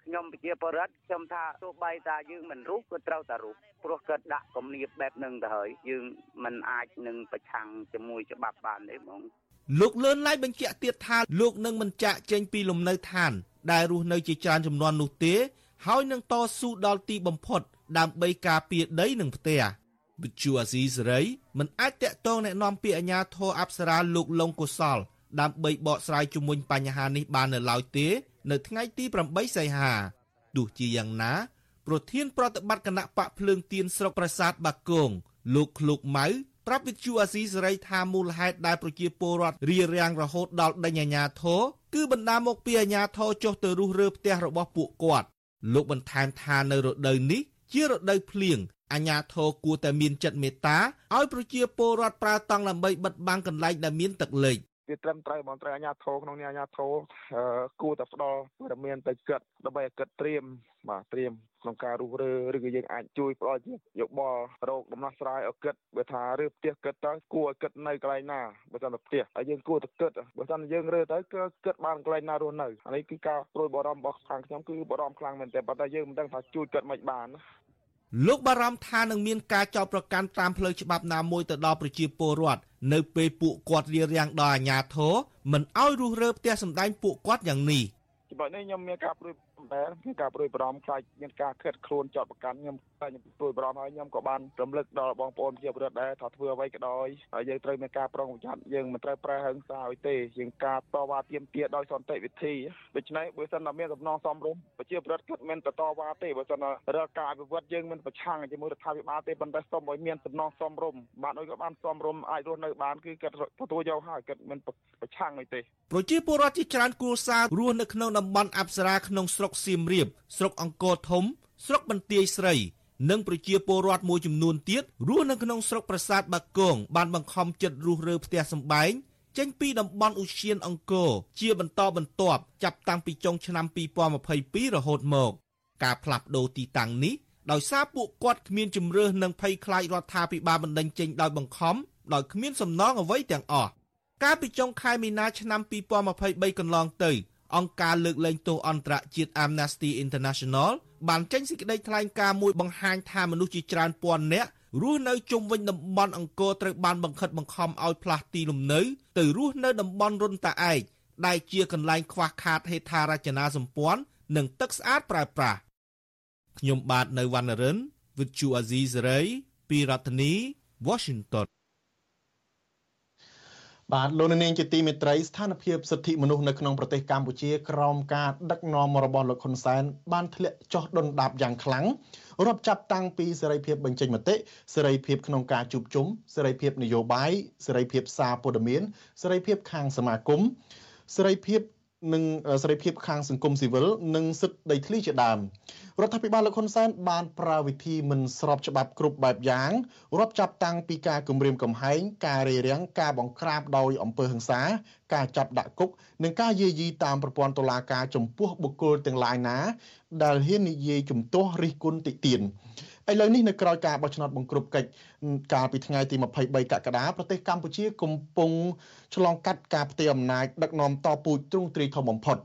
Speaker 11: ខ្ញុំប្រជាពលរដ្ឋខ្ញុំថាទោះបីតាយើងមិនរុះក៏ត្រូវតែរុះព្រោះគាត់ដាក់គំនាបបែបហ្នឹងទៅហើយយើងមិនអាចនឹងប្រឆាំងជាមួយច្បាប់បានទេហ្មង
Speaker 9: លោកលឿនឡៃបញ្ជាក់ទៀតថាលោកនឹងមិនចាក់ចេញពីលំនៅឋានដែលរស់នៅជាច្រើនចំនួននោះទេ ហើយនឹងតស៊ូដល់ទីបំផុតដើម្បីការពារដីនិងផ្ទះវិទ្យុអាស៊ីសេរីមិនអាចតាក់ទងแนะនាំពាក្យអាជ្ញាធរអប្សរាលោកលងកុសលដើម្បីបកស្រាយជំវិញបញ្ហានេះបាននៅឡើយទេ នៅថ្ងៃទី8សីហាទោះជាយ៉ាងណា ប្រធានប្រតិបត្តិគណៈបកភ្លើងទៀនស្រុកប្រាសាទបាគងលោកឃ្លោកម៉ៅប្រាប់វិទ្យុអាស៊ីសេរីថាមូលហេតុដែលប្រជាពលរដ្ឋរៀបរៀងរហូតដល់ដេញអាញាធរគឺបណ្ដាមកពីអាញាធរចុះទៅរុះរើផ្ទះរបស់ពួកគាត់ លោកបន្ថែមថានៅរដូវនេះជារដូវភ្លៀងអាញាធរគួរតែមានចិត្តមេត្តាឲ្យប្រជាពលរដ្ឋប្រើតង់ដើម្បីបិទបាំងកន្លែងដែលមានទឹកលិច
Speaker 10: វាត្រឹមត្រូវបងត្រូវអាញាធរក្នុងនេះអាញាធរគួរតែផ្ដល់ព័ត៌មានទៅគិតដើម្បីឲ្យគិតត្រៀមបាទត្រៀមក្នុងការរុះរើឬក៏យើងអាចជួយផ្ដល់ជាយោបល់រោគដំណោះស្រាយឲ្យគិតបើថារើផ្ទះគិតទៅគួរឲ្យគិតនៅកន្លែងណាបើសិនតែផ្ទះហើយយើងគួរតែគិតបើសិនយើងរើទៅគឺគិតបានកន្លែងណារស់នៅអានេះគឺការព្រួយបារម្ភរបស់ខាងខ្ញុំគឺបារម្ភខ្លាំងមែនទែនប៉ុន្តែយើងមិនដឹងថាជួយគិតមិនបានណា
Speaker 9: លោកបារម្ភថានឹងមានការចោទប្រកាន់តាមផ្លូវច្បាប់ណាមួយទៅដល់ប្រជាពលរដ្ឋនៅពេលពួកគាត់រៀបរៀងដល់អាជ្ញាធរមិនអោយរុះរើផ្ទះសម្ដែងពួកគាត់យ៉ាងនេះ
Speaker 10: ច្បាប់នេះខ្ញុំមានការព្រួយបែរមានការព្រួយបារម្ភខ្លាចមានការខិតខ្លួនចោតប្រកាន់ខ្ញុំ ខ្ញុំព្រួយបារម្ភហើយខ្ញុំក៏បានរំលឹកដល់បងប្អូនជាពលរដ្ឋដែរថាធ្វើអ្វីក៏ដោយហើយយើងត្រូវមានការប្រុងប្រយ័ត្នយើងមិនត្រូវប្រើហិង្សាឲ្យទេយើងការតវ៉ាទាមទារដោយសន្តិវិធីដូច្នេះបើសិនតែមានសំណងសំរុំប្រជាពលរដ្ឋគាត់មិនតតវ៉ាទេបើសិនរាល់ការអភិវឌ្ឍយើងមិនប្រឆាំងជាមួយរដ្ឋាភិបាលទេប៉ុន្តែសូមឲ្យមានសំណងសំរុំបានឲ្យគាត់បានសំរុំអាចរស់នៅបានគឺគាត់ទទួលយកហើយគាត់មិនប្រឆាំងអីទេ
Speaker 9: ប្រជាពលរដ្ឋជាច្រើនគូសាររស់នៅក្នុងតំបន់អប្សរាក្នុងស្រុកសៀមរាបស្រុកអង្គរធំស្រុកបន្ទាយស្រី និងប្រជាពលរដ្ឋមួយចំនួនទៀតរស់នៅក្នុងស្រុកប្រាសាទបាគងបានបង្ខំចិត្តរុះរើផ្ទះសម្បែងចេញពីតំបន់ឧស្សាហអង្គរជាបន្តបន្ទាប់ចាប់តាំងពីចុងឆ្នាំ2022រហូតមកការផ្លាស់ប្ដូរទីតាំងនេះដោយសារពួកគាត់គ្មានជំរឿសនិងភ័យខ្លាចរដ្ឋាភិបាលបណ្តេញចេញដោយបង្ខំដោយគ្មានសំណងអ្វីទាំងអស់កាលពីចុងខែមីនាឆ្នាំ2023កន្លងទៅអង្គការលើកលែងទោសអន្តរជាតិ Amnesty International បានចេញសេចក្តីថ្លែងការណ៍មួយបង្ហាញថាមនុស្សជាច្រើនពាន់នាក់រស់នៅជុំវិញតំបន់អង្គរត្រូវបានបង្ខិតបង្ខំឲ្យផ្លាស់ទីលំនៅទៅរស់នៅតំបន់រុនតាឯកដែលជាកន្លែងខ្វះខាតហេដ្ឋារចនាសម្ព័ន្ធនិងទឹកស្អាតប្រើប្រាស់ខ្ញុំបាទនៅវណ្ណរិន With Chu Azizi Saray ពីរដ្ឋធានី Washington
Speaker 1: បាទលោកនាងជាទីមេត្រីស្ថានភាពសិទ្ធិមនុស្សនៅក្នុងប្រទេសកម្ពុជាក្រោមការដឹកនាំរបស់លោកហ៊ុនសែនបានធ្លាក់ចុះដុនដាបយ៉ាងខ្លាំងរាប់ចាប់តាំងពីសេរីភាពបញ្ចេញមតិសេរីភាពក្នុងការជួបជុំសេរីភាពនយោបាយសេរីភាពសារព័ត៌មានសេរីភាពខាងសមាគមសេរីភាព និងសេរីភាពខាងសង្គមស៊ីវិលនិងសិទ្ធិដីធ្លីជាដើមរដ្ឋាភិបាលលោកហ៊ុនសែនបានប្រើវិធីមិនស្របច្បាប់គ្រប់បែបយ៉ាងរាប់ចាប់តាំងពីការគម្រាមកំហែងការរារាំងការបង្ក្រាបដោយអំពើហិង្សា ការចាប់ដាក់គុកនិងការយាយីតាមប្រព័ន្ធតុលាការចំពោះបុគ្គលទាំងឡាយណា ដែលហ៊ាននិយាយជំទាស់រិះគន់តិទៀន ឥឡូវនេះនៅក្រោយការបោះឆ្នោតបង្ក្រប់កិច្ចកាលពីថ្ងៃទី23កក្កដាប្រទេសកម្ពុជាកំពុងឆ្លងកាត់ការផ្ទេរអំណាចដឹកនាំតពូជទ្រង់ទ្រីធំបំផុត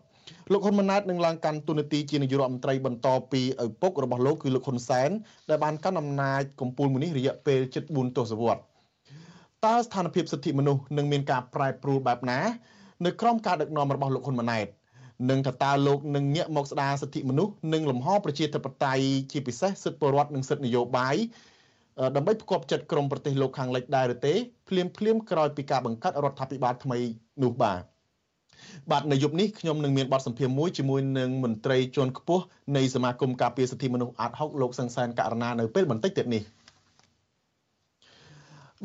Speaker 1: លោកហ៊ុនម៉ាណែតនឹងឡើងកាន់តួនាទីជានាយករដ្ឋមន្ត្រីបន្តពីឪពុករបស់លោកគឺលោកហ៊ុនសែនដែលបានកាន់អំណាចកម្ពុជាមួយនេះរយៈពេល74ទសវត្សរ៍តើស្ថានភាពសិទ្ធិមនុស្សនឹងមានការប្រែប្រួលបែបណា នៅក្រោមការដឹកនាំរបស់លោកហ៊ុនម៉ាណែត និងថាតើលោកនឹងងាកមកស្ដារសិទ្ធិមនុស្សនិងលំហប្រជាធិបតេយ្យជាពិសេសសិទ្ធិពលរដ្ឋនិងសិទ្ធិនយោបាយដើម្បីផ្គប់ចិត្តក្រមប្រទេសលោកខាងលិចដែរឬទេភ្លាមភ្លាមក្រោយពីការបង្កើតរដ្ឋាភិបាលថ្មីនោះបាទបាទនៅយប់នេះខ្ញុំនឹងមានបទសម្ភាសន៍មួយជាមួយនឹងមន្ត្រីជាន់ខ្ពស់នៃសមាគមការពារសិទ្ធិមនុស្សអាត់ហុកលោកសង្សានករណានៅពេលបន្តិចទៀតនេះ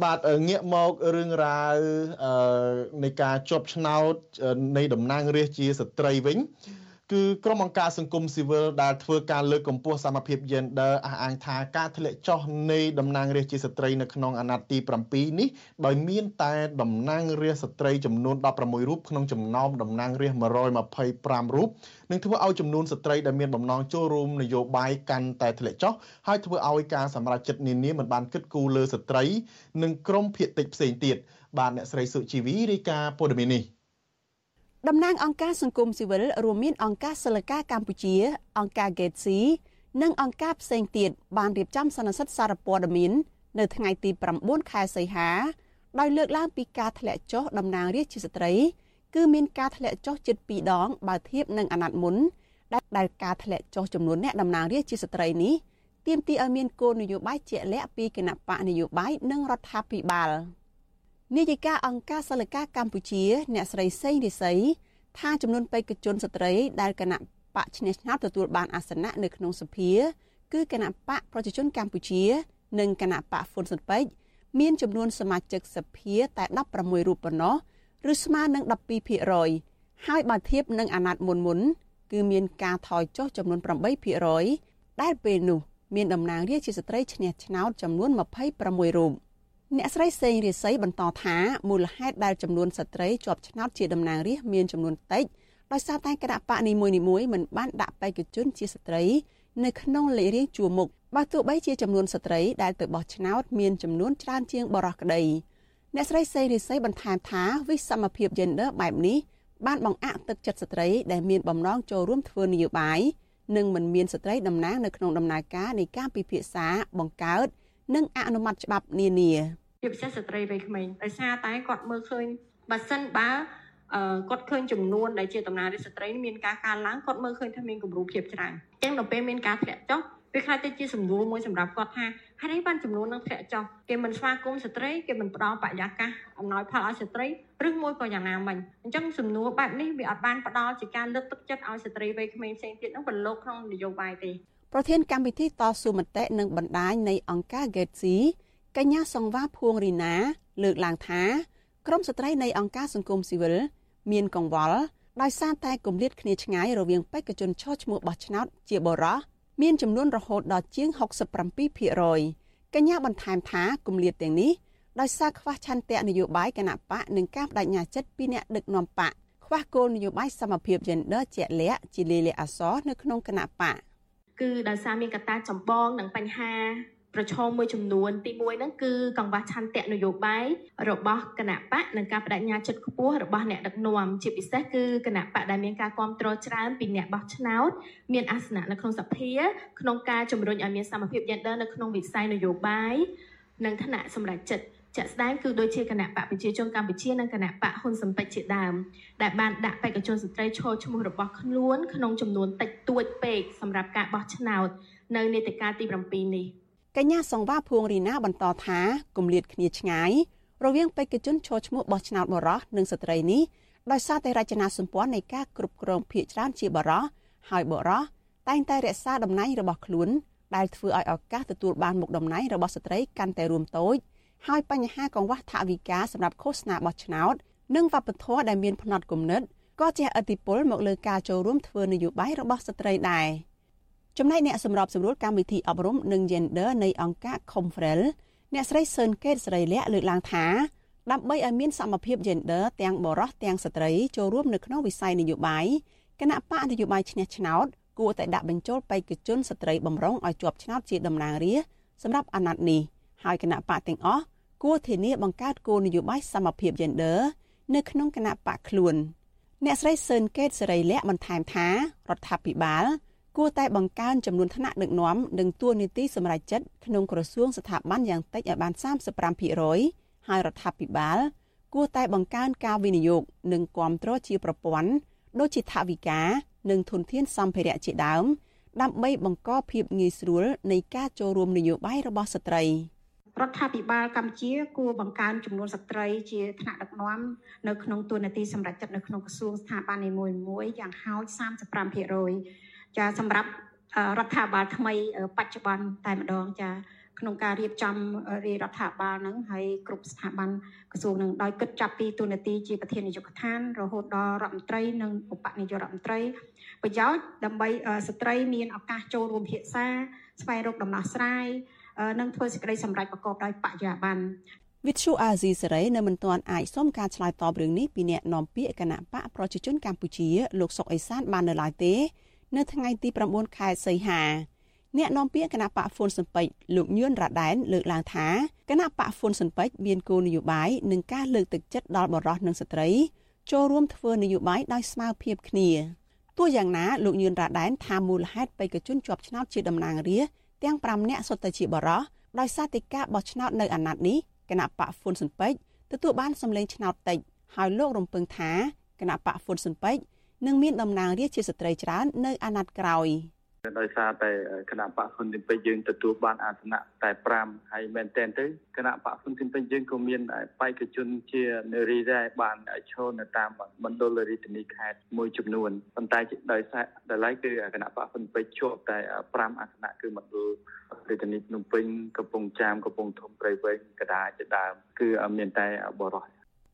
Speaker 1: បាទងាកមករឿងរ៉ាវនៃការជាប់ឆ្នោតនៃតំណាងរាស្ត្រជាស្ត្រីវិញ គឺក្រុមអង្គការសង្គមស៊ីវិលដែលធ្វើការលើកកម្ពស់សមភាព gender អះអាងថាការធ្លាក់ចុះនៃតំណាងរាស្ត្រជាស្ត្រីនៅក្នុងអាណត្តិទី7នេះដោយមានតែតំណាងរាស្ត្រស្ត្រីចំនួន16រូបក្នុងចំណោមតំណាងរាស្ត្រ125រូបនឹងធ្វើឲ្យចំនួនស្ត្រីដែលមានបំណងចូលរួមនយោបាយកាន់តែធ្លាក់ចុះហើយធ្វើឲ្យការសម្រេចចិត្តនានាមិនបានគិតគូរលើស្ត្រី និងក្រុមភាគតិចផ្សេងទៀតបាទអ្នកស្រីសុជីវីរាយការណ៍ព័ត៌មាននេះ
Speaker 12: តំណាងអង្គការសង្គមស៊ីវិលរួមមានអង្គការសិលកាកម្ពុជា អង្គការ Gatesi និងអង្គការផ្សេងទៀតបានរៀបចំសន្និសីទសារព័ត៌មាននៅថ្ងៃទី9ខែសីហាដោយលើកឡើងពីការធ្លាក់ចុះតំណាងរាស្ត្រជាស្ត្រី គឺមានការធ្លាក់ចុះជិត2ដងបើធៀបនឹងអាណត្តិមុនដែលការធ្លាក់ចុះចំនួនអ្នកតំណាងរាស្ត្រជាស្ត្រីនេះទាមទារឲ្យមានគោលនយោបាយជាក់លាក់ពីគណៈបកនយោបាយនិងរដ្ឋាភិបាល។ នាយិកាអង្គការសិលកាកម្ពុជា អ្នកស្រីសេងរិស័យថាចំនួនបេក្ខជនស្ត្រីដែលគណៈបកឈ្នះឆ្នោតទទួលបានអាសនៈនៅក្នុងសភា គឺគណៈបកប្រជាជនកម្ពុជា និងគណៈបកហ្វុនស៊ុនពេជ្រមានចំនួនសមាជិកសភាតែ16រូបប៉ុណ្ណោះឬស្មើនឹង12%ហើយបើធៀបនឹងអាណត្តិមុនមុនគឺមានការថយចុះចំនួន8%ដែលពេលនោះ មានតំណាងរាស្ត្រជាស្ត្រីឈ្នះឆ្នោតចំនួន26រូប។ អ្នកស្រីសេងរាសីបន្តថាមូលហេតុដែលចំនួនស្ត្រីជាប់ឆ្នោតជាតំណាងរាស្ត្រមានចំនួនតិចដោយសារតែគណៈបកនីមួយៗមិនបានដាក់បេក្ខជនជាស្ត្រី នៅក្នុងលេខរៀងជួរមុខបើទោះបីជាចំនួនស្ត្រីដែលទៅបោះឆ្នោតមានចំនួនច្រើនជាងបរិះក្តីអ្នកស្រីសេងរាសីបន្ថែមថាវិសមភាព gender បែបនេះបានបង្អាក់ទឹកចិត្តស្ត្រីដែលមានបំណងចូលរួមធ្វើនយោបាយនិងមិនមានស្ត្រីតំណាងនៅក្នុងដំណើរការនៃការពិភាក្សាបង្កើត និងអនុម័តច្បាប់នានា
Speaker 13: ជាពិសេសស្ត្រីវ័យក្មេងដោយសារតែគាត់មើលឃើញបើសិនបើអឺគាត់ឃើញចំនួនដែលជាតំណាងរាស្ត្រស្ត្រីមានការកើនឡើងគាត់មើលឃើញថាមានគំរូភាពច្រើនអញ្ចឹងដល់ពេលមានការធ្លាក់ចុះវាខ្លាចទៅជាសំណួរមួយសម្រាប់គាត់ថាហេតុអីបានចំនួននឹងធ្លាក់ចុះគេមិនស្វាគមន៍ស្ត្រីគេមិនផ្ដល់បរិយាកាសអំណោយផលឲ្យស្ត្រីឬមួយក៏យ៉ាងណាមិញអញ្ចឹងសំណួរបែបនេះវាអត់បានផ្ដល់ជាការលើកទឹកចិត្តឲ្យស្ត្រីវ័យក្មេងផ្សេងទៀតនឹងប្រឡូកក្នុងនយោបាយទេ
Speaker 12: ប្រធានកម្មវិធីតស៊ូមតិនិងបណ្ដាញនៃអង្គការ Gatesi កញ្ញាសង្វាភួងរីណា លើកឡើងថាក្រមស្ត្រីនៃអង្គការសង្គមស៊ីវិលមានកង្វល់ដោយសារតែគម្លាតគ្នាឆ្ងាយរវាងបេក្ខជនឈរឈ្មោះបោះឆ្នោតជាបរោះមានចំនួនរហូតដល់ជាង67%កញ្ញាបន្ថែមថាគម្លាតទាំងនេះដោយសារខ្វះឆន្ទៈនយោបាយគណៈបកនិងការបដិញ្ញាចិត្តពីអ្នកដឹកនាំបកខ្វះគោលនយោបាយសមភាព gender ជាក់លាក់ជាលិលាអសរនៅក្នុងគណៈបក
Speaker 13: គឺដោយសារមានកត្តាចម្បងនិងបញ្ហា ប្រឈមមួយចំនួនទី1ហ្នឹងគឺកង្វះឆន្ទៈនយោបាយរបស់គណៈបកនិងការបដិញ្ញាចិត្តខ្ពស់របស់អ្នកដឹកនាំជាពិសេសគឺគណៈបកដែលមានការគ្រប់គ្រងច្រើនពីអ្នកបោះឆ្នោតមានអាសនៈនៅក្នុងសភាក្នុងការជំរុញឲ្យមានសមភាព gender នៅក្នុងវិស័យនយោបាយនិងឋានៈសម្រាប់ចិត្តជាក់ស្ដែងគឺដូចជាគណៈបកប្រជាជនកម្ពុជានិងគណៈបកហ៊ុនស៊ុនពេជ្រជាដើមដែលបានដាក់បេក្ខជនស្ត្រីឈរឈ្មោះរបស់ខ្លួនក្នុងចំនួនតិចតួចពេកសម្រាប់ការបោះឆ្នោតនៅនេតិកាលទី7នេះ
Speaker 12: កញ្ញាសង្វាភួងរីណាបន្តថាគម្លាតគ្នាឆ្ងាយរវាងបេក្ខជនឈរឈ្មោះបោះឆ្នោតបរោះនិងស្ត្រីនេះដោយសារតែរចនាសម្ព័ន្ធនៃការគ្រប់គ្រងភាគច្រើនជាបរោះហើយបរោះតែងតែរក្សាតំណែងរបស់ខ្លួនដែលធ្វើឲ្យឱកាសទទួលបានមុខតំណែងរបស់ស្ត្រីកាន់តែរួមតូចហើយបញ្ហាកង្វះថវិកាសម្រាប់ឃោសនាបោះឆ្នោតនិងវប្បធម៌ដែលមានផ្នត់គំនិតក៏ជះឥទ្ធិពលមកលើការចូលរួមធ្វើនយោបាយរបស់ស្ត្រីដែរ ចំណែកអ្នកសម្របសម្រួលកម្មវិធីអប់រំនិង Gender នៃអង្គការ Confrel អ្នកស្រីសឿនកេតស្រីលក្ខលើកឡើងថាដើម្បីឲ្យមានសមភាព gender ទាំងបរិះទាំងស្ត្រីចូលរួមនៅក្នុងវិស័យនយោបាយគណៈបកនយោបាយឈ្នះឆ្នោតគួរតែដាក់បញ្ចូលបេក្ខជនស្ត្រីបំរុងឲ្យជាប់ឆ្នោតជាតំណាងរាស្ត្រសម្រាប់អាណត្តិនេះហើយគណៈបកទាំងអស់គួរធានាបង្កើតគោលនយោបាយសមភាព gender នៅក្នុងគណៈបកខ្លួន អ្នកស្រីសឿនកេតសេរីលក្ខបន្ថែមថារដ្ឋាភិបាល គួរតែបង្កើនចំនួនថ្នាក់ដឹកនាំនិងតួនាទីសម្រាប់ចិត្តក្នុងក្រសួងស្ថាប័នយ៉ាងតិចឲ្យបាន35%ហើយរដ្ឋាភិបាលគួរតែបង្កើនការវិនិយោគនិងគាំទ្រជាប្រព័ន្ធដូចជាថវិកានិងធនធានសម្ភារៈជាដើមដើម្បីបង្កភាពងាយស្រួលនៃការចូលរួមនយោបាយរបស់ស្ត្រី
Speaker 14: រដ្ឋាភិបាលកម្ពុជាគួរបង្កើនចំនួនស្ត្រីជាថ្នាក់ដឹកនាំនៅក្នុងតួនាទីសម្រាប់ចិត្តនៅក្នុងក្រសួងស្ថាប័ននីមួយៗយ៉ាងហោច35% ចាសម្រាប់រដ្ឋាភិបាលថ្មីបច្ចុប្បន្នតែម្ដងចាក្នុងការរៀបចំរាជរដ្ឋាភិបាលនឹងហើយគ្រប់ស្ថាប័នក្រសួងនឹងដោយគិតចាប់ពីទូនាទីជាប្រធាននាយកដ្ឋានរហូតដល់រដ្ឋមន្ត្រីនិងឧបនាយករដ្ឋមន្ត្រីប្រយោជន៍ដើម្បីស្ត្រីមានឱកាសចូលរួមភាសាស្វែងរកដំណោះស្រាយនិងធ្វើសេចក្តីសម្រេចប្រកបដោយបរិយាបន្ន
Speaker 12: វិទ្យុអាស៊ីសេរីនៅមិនទាន់អាចសុំការឆ្លើយតបរឿងនេះពីអ្នកនាំពាក្យគណៈបកប្រជាជនកម្ពុជាលោកសុកអេសានបាននៅឡើយទេ នៅថ្ងៃទី9ខែសីហាអ្នកនាំពាក្យគណៈបកហ្វុនស៊ិនពេជ្រលោកញឿនរ៉ាដែនលើកឡើងថាគណៈបកហ្វុនស៊ិនពេជ្រមានគោលនយោបាយនិងការលើកទឹកចិត្តដល់បរិសុទ្ធនិងស្ត្រីចូលរួមធ្វើនយោបាយដោយស្មារភាពគ្នាទោះយ៉ាងណាលោកញឿនរ៉ាដែនថាមូលហេតុបេក្ខជនជាប់ឆ្នោតជាតំណាងរាស្ត្រទាំង5នាក់សុទ្ធតែជាបរិសុទ្ធដោយសារតែការបោះឆ្នោតនៅអាណត្តិនេះគណៈបកហ្វុនស៊ិនពេជ្រទទួលបានសម្លេងឆ្នោតតិចហើយលោករំពឹងថាគណៈបកហ្វុនស៊ិនពេជ្រ នឹងមានតំណាងរាស្ត្រជាស្ត្រីច្រើននៅអាណត្តិក្រោយ។
Speaker 15: ដោយសារតែគណៈបកហ៊ុនទីពេជ្រយើងទទួលបានអាសនៈតែ5ហើយមែនទែនទៅគណៈបកហ៊ុនទីពេជ្រយើងក៏មានបេក្ខជនជានារីដែរបានឈរនៅតាមមណ្ឌលរាជធានីខេត្តមួយចំនួនប៉ុន្តែដោយសារដល់ឡែកគឺគណៈបកហ៊ុនពេជ្រជាប់តែ5អាសនៈគឺមណ្ឌលរាជធានីភ្នំពេញកំពង់ចាមកំពង់ធំព្រៃវែងកដាជាដើមគឺមានតែបរោះ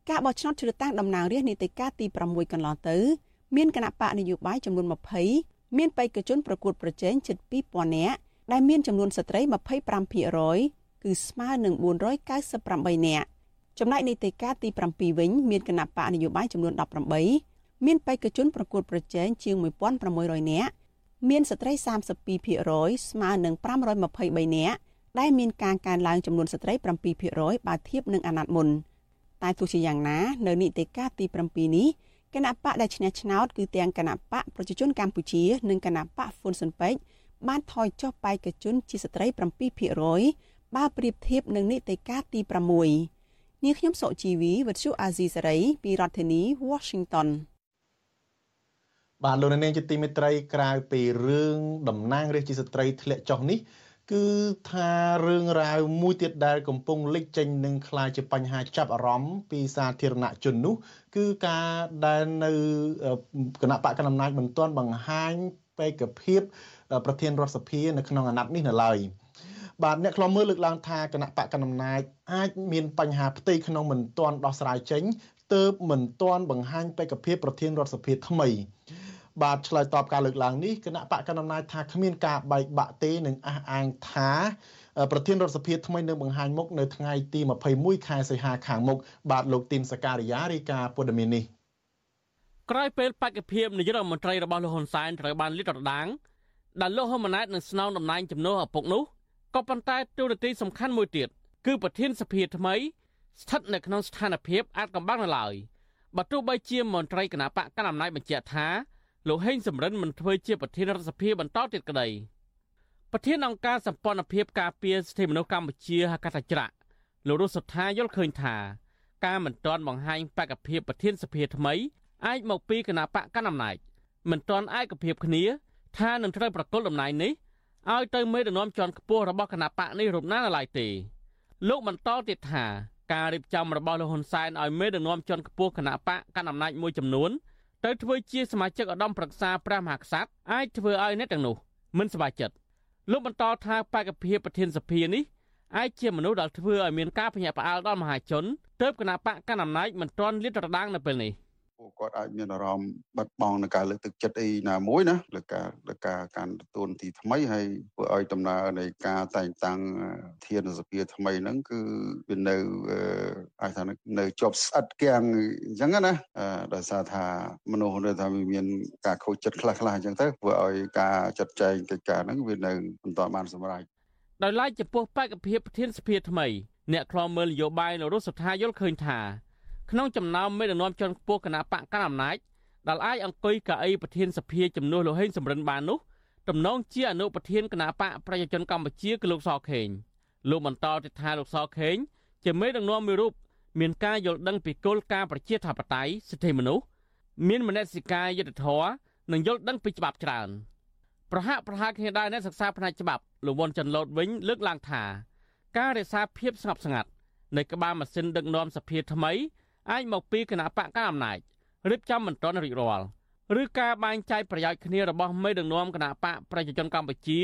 Speaker 12: ការបោះឆ្នោតជ្រើសតាំងតំណាងរាស្ត្រនីតិកាលទី6កន្លងទៅ មានគណៈបកនយោបាយចំនួន20មានបេក្ខជនប្រកួតប្រជែងជិត2000នាក់ដែលមានចំនួនស្ត្រី25%គឺស្មើនឹង498នាក់ចំណែកនីតិកាទី7វិញមានគណៈបកនយោបាយចំនួន18មានបេក្ខជនប្រកួតប្រជែងជាង1600នាក់មានស្ត្រី32%ស្មើនឹង523នាក់ដែលមានការកើនឡើងចំនួនស្ត្រី7%បើធៀបនឹងអាណត្តិមុនតែទោះជាយ៉ាងណា នៅនីតិកាទី7នេះ គណៈបកដែលឈ្នះឆ្នោតគឺទាំងគណៈបកប្រជាជនកម្ពុជានិងគណៈបកហ្វុនស៊ិនពេជ្របានថយចុះបេក្ខជនជាស្ត្រី7%បើប្រៀបធៀបនឹងនីតិកាលទី6នាងខ្ញុំសុជីវីវិទ្យុអាស៊ីសេរីពីរដ្ឋធានី Washington
Speaker 1: បាទលោកនាងជាទីមេត្រីក្រៅពីរឿងតំណាងរាជជាស្ត្រីធ្លាក់ចុះនេះ គឺថារឿងរ៉ាវមួយទៀតដែលកំពុងលេចចេញនឹងក្លាយជាបញ្ហាចាប់អារម្មណ៍ពីសាធារណជននោះ គឺការដែលនៅគណៈបកកណ្ដាលអំណាចមិនទាន់បង្ហាញបេក្ខភាព ប្រធានរដ្ឋសភានៅក្នុងអាណត្តិនេះនៅឡើយបាទអ្នកខ្លំមើលលើកឡើងថាគណៈបកកណ្ដាលអំណាចអាចមានបញ្ហាផ្ទៃក្នុងមិនទាន់ដោះស្រាយចេញទើបមិនទាន់បង្ហាញបេក្ខភាពប្រធានរដ្ឋសភាថ្មី បាទឆ្លើយតបការលើកឡើងនេះគណៈបកកណ្ដាលអំណាចថាគ្មានការបែកបាក់ទេនឹងអះអាងថាប្រធានរដ្ឋសភាថ្មីនឹងបង្ហាញមុខនៅថ្ងៃទី21ខែសីហាខាងមុខបាទលោកទីនសការីយ៉ារាយការណ៍ព័ត៌មាននេះ
Speaker 16: ក្រោយពេលបច្ចុប្បន្ននាយករដ្ឋមន្ត្រីរបស់លោកហ៊ុនសែនត្រូវបានលាតត្រដាងដែលលោកហ៊ុនម៉ាណែតនឹងស្នងតំណែងជំនួសឪពុកនោះក៏ប៉ុន្តែទូរទស្សន៍សំខាន់មួយទៀតគឺប្រធានសភាថ្មីស្ថិតនៅក្នុងស្ថានភាពអាចកំបាំងនៅឡើយបើទោះបីជាមន្ត្រីគណៈបកកណ្ដាលអំណាចបញ្ជាក់ថា លោកហេងសំរិនមិនធ្វើជាប្រធានរដ្ឋសភាបន្តទៀតក្តីប្រធានអង្គការសម្ព័ន្ធភាពការពារសិទ្ធិមនុស្សកម្ពុជាហកថាច្រាក់លោករស់សុថាយល់ឃើញថាការមិនទាន់បង្ហាញបកភិបប្រធានសភាថ្មីអាចមកពីគណៈបកកណ្ដាលអំណាចមិនទាន់ឯកភាពគ្នា ថានឹងត្រូវប្រកុលតំណែងនេះឲ្យទៅមេដឹកនាំជាន់ខ្ពស់របស់គណៈបកនេះរូបណានៅឡើយទេលោកបន្តទៀតថាការរៀបចំរបស់លោកហ៊ុនសែនឲ្យមេដឹកនាំជាន់ខ្ពស់គណៈបកកណ្ដាលអំណាចមួយចំនួន ទៅធ្វើជាសមាជិកឧត្តមប្រឹក្សាព្រះមហាក្សត្រអាចធ្វើឲ្យអ្នកទាំងនោះមិនសប្បាយចិត្តលោកបន្តថាបេក្ខភាពប្រធានសភានេះអាចជាមនុស្សដែលធ្វើឲ្យមានការភ្ញាក់ផ្អើលដល់មហាជនទើបគណៈបកកណ្ដាលអំណាចមិនទាន់លាតត្រដាងនៅពេលនេះ។
Speaker 17: ពួកគាត់អាចមានអារម្មណ៍បាត់បង់នឹងការលើកទឹកចិត្តអីណាមួយណាលើការលើការការទទួលទីថ្មីហើយធ្វើឲ្យដំណើរនៃការតែងតាំងធានសភាថ្មីហ្នឹងគឺវានៅអាចថានៅជាប់ស្អិតគៀងអញ្ចឹងណាដោយសារថាមនុស្សនៅថាវាមានការខូចចិត្តខ្លះខ្លះអញ្ចឹងទៅធ្វើឲ្យការចាត់ចែងកិច្ចការហ្នឹងវានៅមិនទាន់បានសម្រេច
Speaker 16: ដោយឡែកចំពោះបេក្ខភាពប្រធានសភាថ្មីអ្នកខ្លោមមើលនយោបាយនៅរដ្ឋសភាយល់ឃើញថា ក្នុងចំណោមមេដឹកនាំជាន់ខ្ពស់គណៈបកកណ្ដាលអំណាចដែលអាចអង្គុយកៅអីប្រធានសភាជំនួសលោកហេងសំរិនបាននោះតំណងជាអនុប្រធានគណៈបកប្រជាជនកម្ពុជាគឺលោកសខេងលោកបន្តទៀតថាលោកសខេងជាមេដឹកនាំមួយរូបមានការយល់ដឹងពីគោលការណ៍ប្រជាធិបតេយ្យសិទ្ធិមនុស្សមានមនសិការយុទ្ធធរនិងយល់ដឹងពីច្បាប់ច្រើនប្រហាក់ប្រហែលគ្នាដែរអ្នកសិក្សាផ្នែកច្បាប់លោកវ៉ុនចាន់ឡូតវិញលើកឡើងថា ការរក្សាភាពស្ងប់ស្ងាត់នៃក្បាលម៉ាស៊ីនដឹកនាំសភាថ្មី អាចមកពីគណៈបកកណ្ដាលអំណាចរៀបចំមិនទាន់រួចរាល់ឬការបែងចែកប្រយោជន៍គ្នារបស់មេដឹកនាំគណៈបកប្រជាជនកម្ពុជា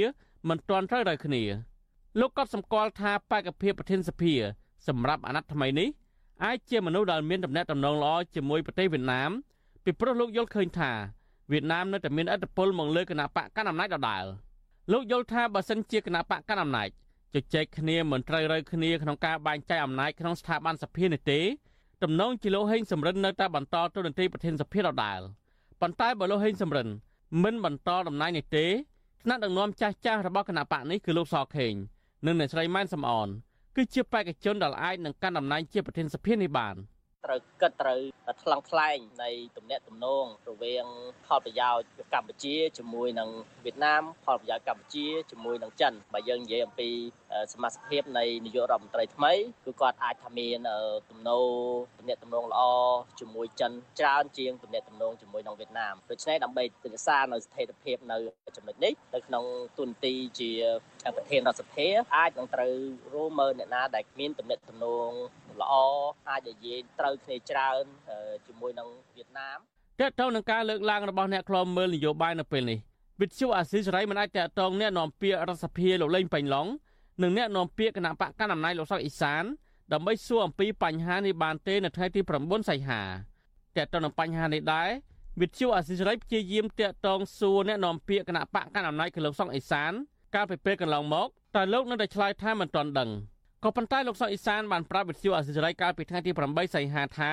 Speaker 16: មិនទាន់ត្រូវត្រូវគ្នាលោកក៏សម្គាល់ថាបេក្ខភាពប្រធានសភា សម្រាប់អាណត្តិថ្មីនេះអាចជាមនុស្សដែលមានតំណែងតំណងល្អជាមួយប្រទេសវៀតណាមពីព្រោះលោកយល់ឃើញថាវៀតណាមនៅតែមានឥទ្ធិពលមកលើគណៈបកកណ្ដាលអំណាចដដែលលោកយល់ថាបើសិនជាគណៈបកកណ្ដាលអំណាចជជែកគ្នាមិនត្រូវរើគ្នាក្នុងការបែងចែកអំណាចក្នុងស្ថាប័នសភានេះទេ តំណងជាលោកហេងសំរិននៅតែបន្តទូនាទីប្រធានសភាដដែលប៉ុន្តែបើលោកហេងសំរិនមិនបន្តតំណែងនេះទេថ្នាក់ដឹកនាំចាស់ចាស់របស់គណៈបកនេះគឺលោកសខេងនិងអ្នកស្រីម៉ែនសំអនគឺជាបេក្ខជនដែលអាចនឹងកាន់តំណែងជាប្រធានសភានេះបាន។
Speaker 18: ត្រូវគិតត្រូវថ្លឹងថ្លែងនៃទំនាក់ទំនងរវាងផលប្រយោជន៍កម្ពុជាជាមួយនឹងវៀតណាមផលប្រយោជន៍កម្ពុជាជាមួយនឹងចិនបើយើងនិយាយអំពីសមាជិកភាពនៃនាយករដ្ឋមន្ត្រីថ្មីគឺគាត់អាចថាមានទំនោរទំនាក់ទំនងល្អជាមួយចិនច្រើនជាងទំនាក់ទំនងជាមួយនឹងវៀតណាមដូច្នេះដើម្បីទិដ្ឋានៅស្ថិរភាពនៅចំណុចនេះនៅក្នុងទុនទីជាប្រធានរដ្ឋសភាអាចនឹងត្រូវរួមមើលអ្នកណាដែលមានទំនាក់ទំនង ល្អអាចនិយាយត្រូវគ្នាច្រើនជាមួយនឹងវៀតណាម
Speaker 16: តើតើនឹងការលើកឡើងរបស់អ្នកខ្លំមើលនយោបាយនៅពេលនេះវិទ្យុអាស៊ីសេរីមិនអាចតតងអ្នកនាំពាក្យរដ្ឋសភាលោកលេងប៉ៃឡុងនិងអ្នកនាំពាក្យគណៈបកកណ្ដាលអំណាចលោកសុកអ៊ីសានដើម្បីសួរអំពីបញ្ហានេះបានទេនៅថ្ងៃទី9សីហាតើតើនឹងបញ្ហានេះដែរវិទ្យុអាស៊ីសេរីព្យាយាមតាក់ទងសួរអ្នកនាំពាក្យគណៈបកកណ្ដាលអំណាចគឺលោកសុកអ៊ីសាន កាលពីពេលកន្លងមកតែលោកនៅតែឆ្លើយថាមិនទាន់ដឹង ក៏ប៉ុន្តែលោកសុកអ៊ីសានបានប្រាប់វិទ្យុអាស៊ីសេរីកាលពីថ្ងៃទី8សីហាថា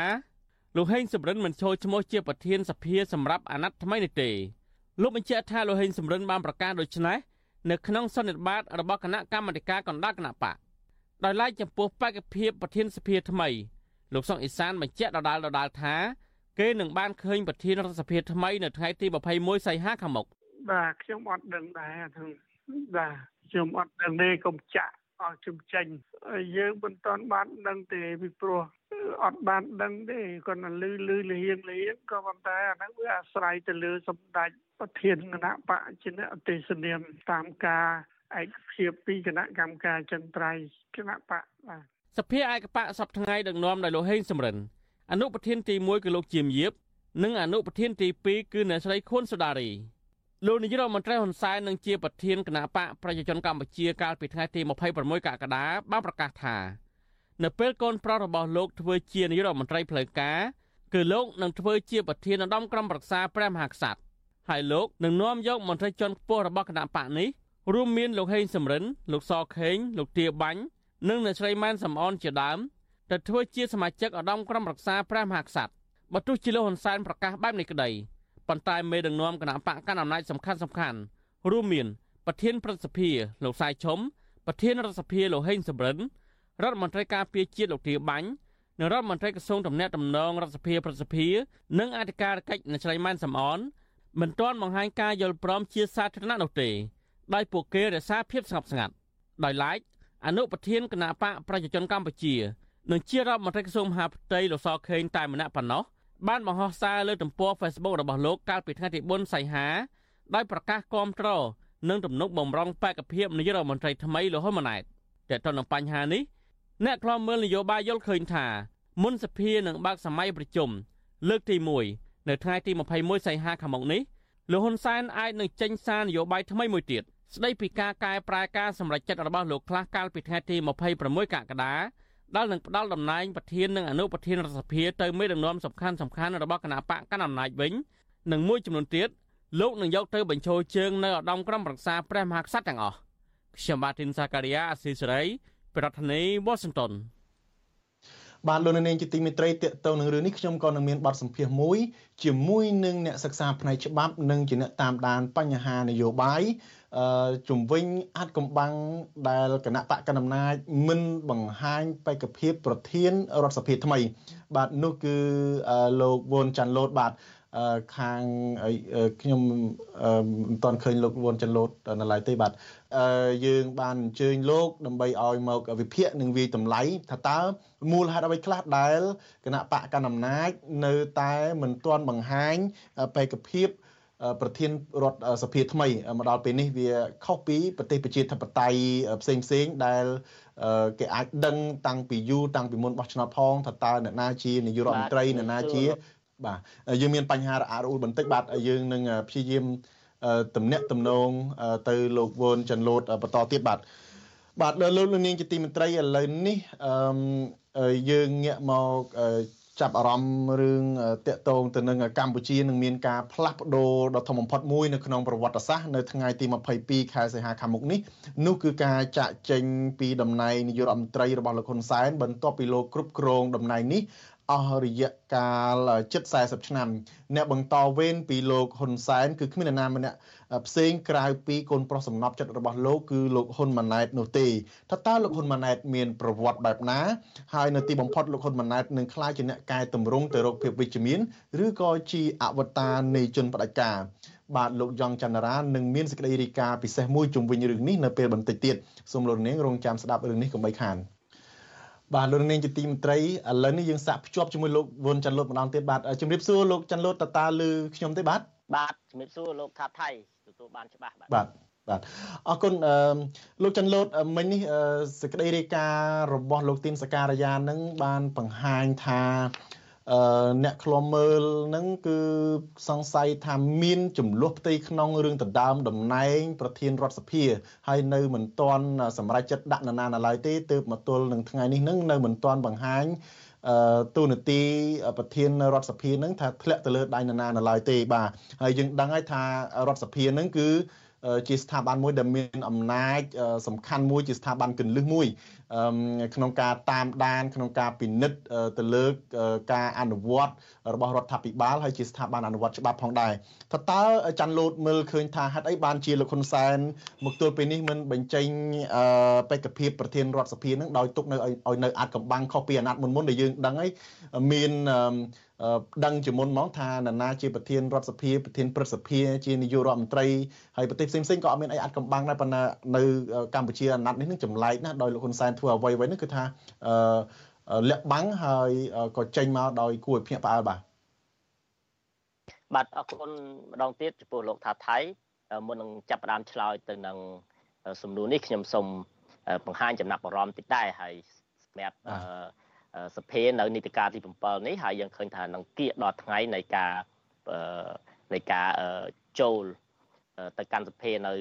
Speaker 16: លោកហេងសំរិនមិនចូលឈ្មោះជាប្រធានសភាសម្រាប់អាណត្តិថ្មីនេះទេលោកបញ្ជាក់ថាលោកហេងសំរិនបានប្រកាសដូច្នេះនៅក្នុងសន្និបាតរបស់គណៈកម្មាធិការកណ្ដាលគណៈបកដោយឡែកចំពោះបេក្ខភាពប្រធានសភាថ្មីលោកសុកអ៊ីសានបញ្ជាក់ដដាលដដាលថាគេនឹងបានឃើញប្រធានរដ្ឋសភាថ្មីនៅថ្ងៃទី21សីហាខាងមុខ
Speaker 19: បាទខ្ញុំអត់ដឹងដែរហ្នឹងបាទខ្ញុំអត់ដឹងទេកុំចាក់ អស់ជំចេញយើងមិនតាន់បានដឹងទេពីព្រោះអត់បានដឹងទេគាត់លឺលឺលៀងលៀងក៏ប៉ុន្តែអាហ្នឹងវាអាស្រ័យទៅលើសម្ដេចប្រធានគណៈបកជាអ្នកទេសនាមតាមការឯកភាពពីគណៈកម្មការចន្ទ្រៃគណៈបកបាទ
Speaker 16: សភាឯកបកសប្តាហ៍ដឹកនាំដោយលោកហេងសំរិនអនុប្រធានទី1គឺលោកជាមយៀបនិងអនុប្រធានទី2គឺអ្នកស្រីខុនសូដារី លោកនាយរដ្ឋមន្ត្រីហ៊ុនសែននឹងជាប្រធានគណៈបកប្រជាជនកម្ពុជាកាលពីថ្ងៃទី26កក្កដាបានប្រកាសថានៅពេលកូនប្រុសរបស់លោកធ្វើជានាយរដ្ឋមន្ត្រីផ្លូវការគឺលោកនឹងធ្វើជាប្រធានឧត្តមក្រុមប្រឹក្សាព្រះមហាក្សត្រហើយលោកនឹងនាំយកមន្ត្រីជាន់ខ្ពស់របស់គណៈបកនេះរួមមានលោកហេងសំរិនលោកសខេងលោកទាបាញ់និងអ្នកស្រីម៉ែនសំអនជាដើមទៅធ្វើជាសមាជិកឧត្តមក្រុមប្រឹក្សាព្រះមហាក្សត្របើទោះជាលោកហ៊ុនសែនប្រកាសបែបនេះក្តី ប៉ុន្តែមេដឹកនាំគណៈបកកណ្ដាលអំណាចសំខាន់សំខាន់រួមមានប្រធានប្រសិទ្ធិលោកសាយឈុំប្រធានរដ្ឋសភាលោកហេងសំរិនរដ្ឋមន្ត្រីការពារជាតិលោកទាបាញ់និងរដ្ឋមន្ត្រីក្រសួងតំណែងតំណងរដ្ឋសភាប្រសិទ្ធិនិងអធិការកិច្ចអ្នកស្រីម៉ែនសំអនមិនទាន់បង្ហាញការយល់ព្រមជាសាធារណៈនោះទេដោយពួកគេរក្សាភាពស្ងប់ស្ងាត់ដោយឡែកអនុប្រធានគណៈបកប្រជាជនកម្ពុជា និងជារដ្ឋមន្ត្រីក្រសួងមហាផ្ទៃលោកសខេងតែម្នាក់ប៉ុណ្ណោះ បានបង្ហោះសារលើទំព័រ Facebook របស់លោកកាលពីថ្ងៃទី4សីហាដោយប្រកាសគាំទ្រនឹងទំនុកបំរុងបេក្ខភាពនាយករដ្ឋមន្ត្រីថ្មីលោកហ៊ុនម៉ាណែតតែទៅនឹងបញ្ហានេះអ្នកខ្លាំមើលនយោបាយយល់ឃើញថាមុនសភានឹងបើកសម័យប្រជុំលើកទី1នៅថ្ងៃទី21សីហាខាងមុខនេះលោកហ៊ុនសែនអាចនឹងចេញសារនយោបាយថ្មីមួយទៀតស្ដីពីការកែប្រែការសម្រេចចិត្តរបស់លោកខ្លះកាលពីថ្ងៃទី26កក្កដា ដែលនឹងផ្ដាល់តំណែងប្រធាននិងអនុប្រធានរដ្ឋសភាទៅមេដឹកនាំសំខាន់សំខាន់របស់គណៈបកកណ្ដាលអំណាចវិញនិងមួយចំនួនទៀតលោកនឹងយកទៅបញ្ចូលជើងនៅឧត្តមក្រុមប្រឹក្សាព្រះមហាក្សត្រទាំងអស់ខ្ញុំបាទធីនសាការីយ៉ាអស៊ីសេរីប្រធានាធិបតី Washington
Speaker 1: បាទលោកនាងជាទីមេត្រីតកតទៅនឹងរឿងនេះខ្ញុំក៏នឹងមានបទសម្ភាសន៍មួយជាមួយនឹងអ្នកសិក្សាផ្នែកច្បាប់និងជាអ្នកតាមដានបញ្ហានយោបាយ ជំវិញអាចកំបាំងដែលគណៈបកកណ្ដាលអំណាចមិនបង្ហាញបេក្ខភាពប្រធានរដ្ឋសភាថ្មី បាទនោះគឺលោកវុនចាន់ឡូតបាទខាងខ្ញុំមិនទាន់ឃើញលោកវុនចន្ទលូតនៅឡើយទេបាទយើងបានអញ្ជើញលោកដើម្បីឲ្យមកវិភាគនិងវិយតម្លៃថាតើមូលហេតុអ្វីខ្លះដែលគណៈបកកណ្ដាលអំណាចនៅតែមិនទាន់បង្ហាញបេក្ខភាព ប្រធានរដ្ឋសភាថ្មីមកដល់ពេលនេះវាខុសពីប្រទេសប្រជាធិបតេយ្យផ្សេងផ្សេងដែលគេអាចដឹងតាំងពីយូរតាំងពីមុនបោះឆ្នោតផងថាតើអ្នកណាជានាយករដ្ឋមន្ត្រីអ្នកណាជាបាទយើងមានបញ្ហារអាក់រអួលបន្តិចបាទយើងនឹងព្យាយាមតំណាក់តំណងទៅលោកវុនច័ន្ទលូតបន្តទៀតបាទបាទលោកលោកនាងជាទីមេត្រីឥឡូវនេះអឺយើងងាកមក ចាប់អារម្មណ៍រឿងតាក់ទងទៅនឹងកម្ពុជានឹងមានការផ្លាស់ប្ដូរដ៏ធំបំផុតមួយនៅក្នុងប្រវត្តិសាស្ត្រនៅថ្ងៃទី22ខែសីហាខាងមុខនេះនោះគឺការចាក់ចេញពីតំណែងនាយករដ្ឋមន្ត្រីរបស់លោកហ៊ុនសែនបន្ទាប់ពីលោកគ្រប់គ្រងតំណែងនេះអស់រយៈកាលជិត40ឆ្នាំអ្នកបន្តវេនពីលោកហ៊ុនសែនគឺគ្មាននរណាម្នាក់ ផ្សេងក្រៅពីកូនប្រុសសំណប់ចិត្តរបស់លោកគឺលោកហ៊ុនម៉ាណែតនោះទេថាតើលោកហ៊ុនម៉ាណែតមានប្រវត្តិបែបណាហើយនៅទីបំផុតលោកហ៊ុនម៉ាណែតនឹងក្លាយជាអ្នកកែតម្រង់ទៅរកភាពវិជ្ជមានឬក៏ជាអវតារនៃជនបដិការបាទលោកយ៉ងច័ន្ទរានឹងមានសេចក្តីរាយការណ៍ពិសេសមួយជុំវិញរឿងនេះនៅពេលបន្តិចទៀតសូមលោកនាងរងចាំស្ដាប់រឿងនេះកុំបីខាន។បាទលោកនាងជាទីមន្ត្រីឥឡូវនេះយើងសាកភ្ជាប់ជាមួយលោកវុនច័ន្ទលូតម្ដងទៀតបាទជំរាបសួរលោកច័ន្ទលូតតតាលឺខ្ញុំទេបាទ
Speaker 18: បាទជំរាបសួរលោកថាថៃ ទទួលបានច្បាស់បាទ
Speaker 1: បាទបាទអរគុណអឺលោកច័ន្ទលូតមិញនេះសេចក្តីរាយការណ៍របស់លោកទីនសការីយ៉ានឹងបានបង្ហាញថាអឺអ្នកខ្លំមើលហ្នឹងគឺសង្ស័យថាមានចំនួនផ្ទៃក្នុងរឿងដណ្ដើមតំណែង ប្រធានរដ្ឋសភាហើយនៅមិនទាន់សម្រេចចិត្តដាក់នរណានៅឡើយទេទើបមកទល់នឹងថ្ងៃនេះនឹងនៅមិនទាន់បង្ហាញអឺ ទូនាទីប្រធានរដ្ឋសភានឹងថាធ្លាក់ទៅលើដៃនរណានៅឡើយទេបាទហើយយើងដឹងហើយថារដ្ឋសភានឹងគឺ ជាស្ថាប័នមួយដែលមានអំណាចសំខាន់មួយជាស្ថាប័នកណ្លឹះមួយក្នុងការតាមដាន ក្នុងការពិនិត្យទៅលើការអនុវត្តរបស់រដ្ឋាភិបាលហើយជាស្ថាប័នអនុវត្តច្បាប់ផងដែរតើតើចាន់លូតមើលឃើញថាហេតុអីបានជាលោកហ៊ុនសែនមកទល់ពេលនេះមិនបញ្ចេញបេក្ខភាពប្រធានរដ្ឋសភានឹងដោយទុកនៅឲ្យនៅអាចកំបាំងខុសពីអាណត្តិមុនមុនដែលយើងដឹងហើយមាន ដឹងជាមុនមកថានរណាជាប្រធានរដ្ឋសភាប្រធានព្រឹទ្ធសភាជានាយករដ្ឋមន្ត្រីហើយប្រទេសផ្សេងៗក៏អត់មានអីអាចកំបាំងដែរប៉ុន្តែនៅកម្ពុជាអាណត្តិនេះនឹងចម្លែកណាស់ដោយលោកហ៊ុនសែនធ្វើអ្វីៗនេះគឺថាអឺលាក់បាំងហើយក៏ចេញមកដោយគួរឲ្យភ្ញាក់ផ្អើលបាទ
Speaker 18: បាទអរគុណម្ដងទៀតចំពោះលោកថាថៃមុននឹងចាប់ផ្ដើមឆ្លើយទៅនឹងសំណួរនេះខ្ញុំសូមបង្ហាញចំណាប់អារម្មណ៍តិចដែរហើយសម្រាប់ សភានៅនីតិកាលទី7នេះហើយយើងឃើញថានឹងគៀកដល់ថ្ងៃនៃការនៃការចូលទៅកាន់សភានៅ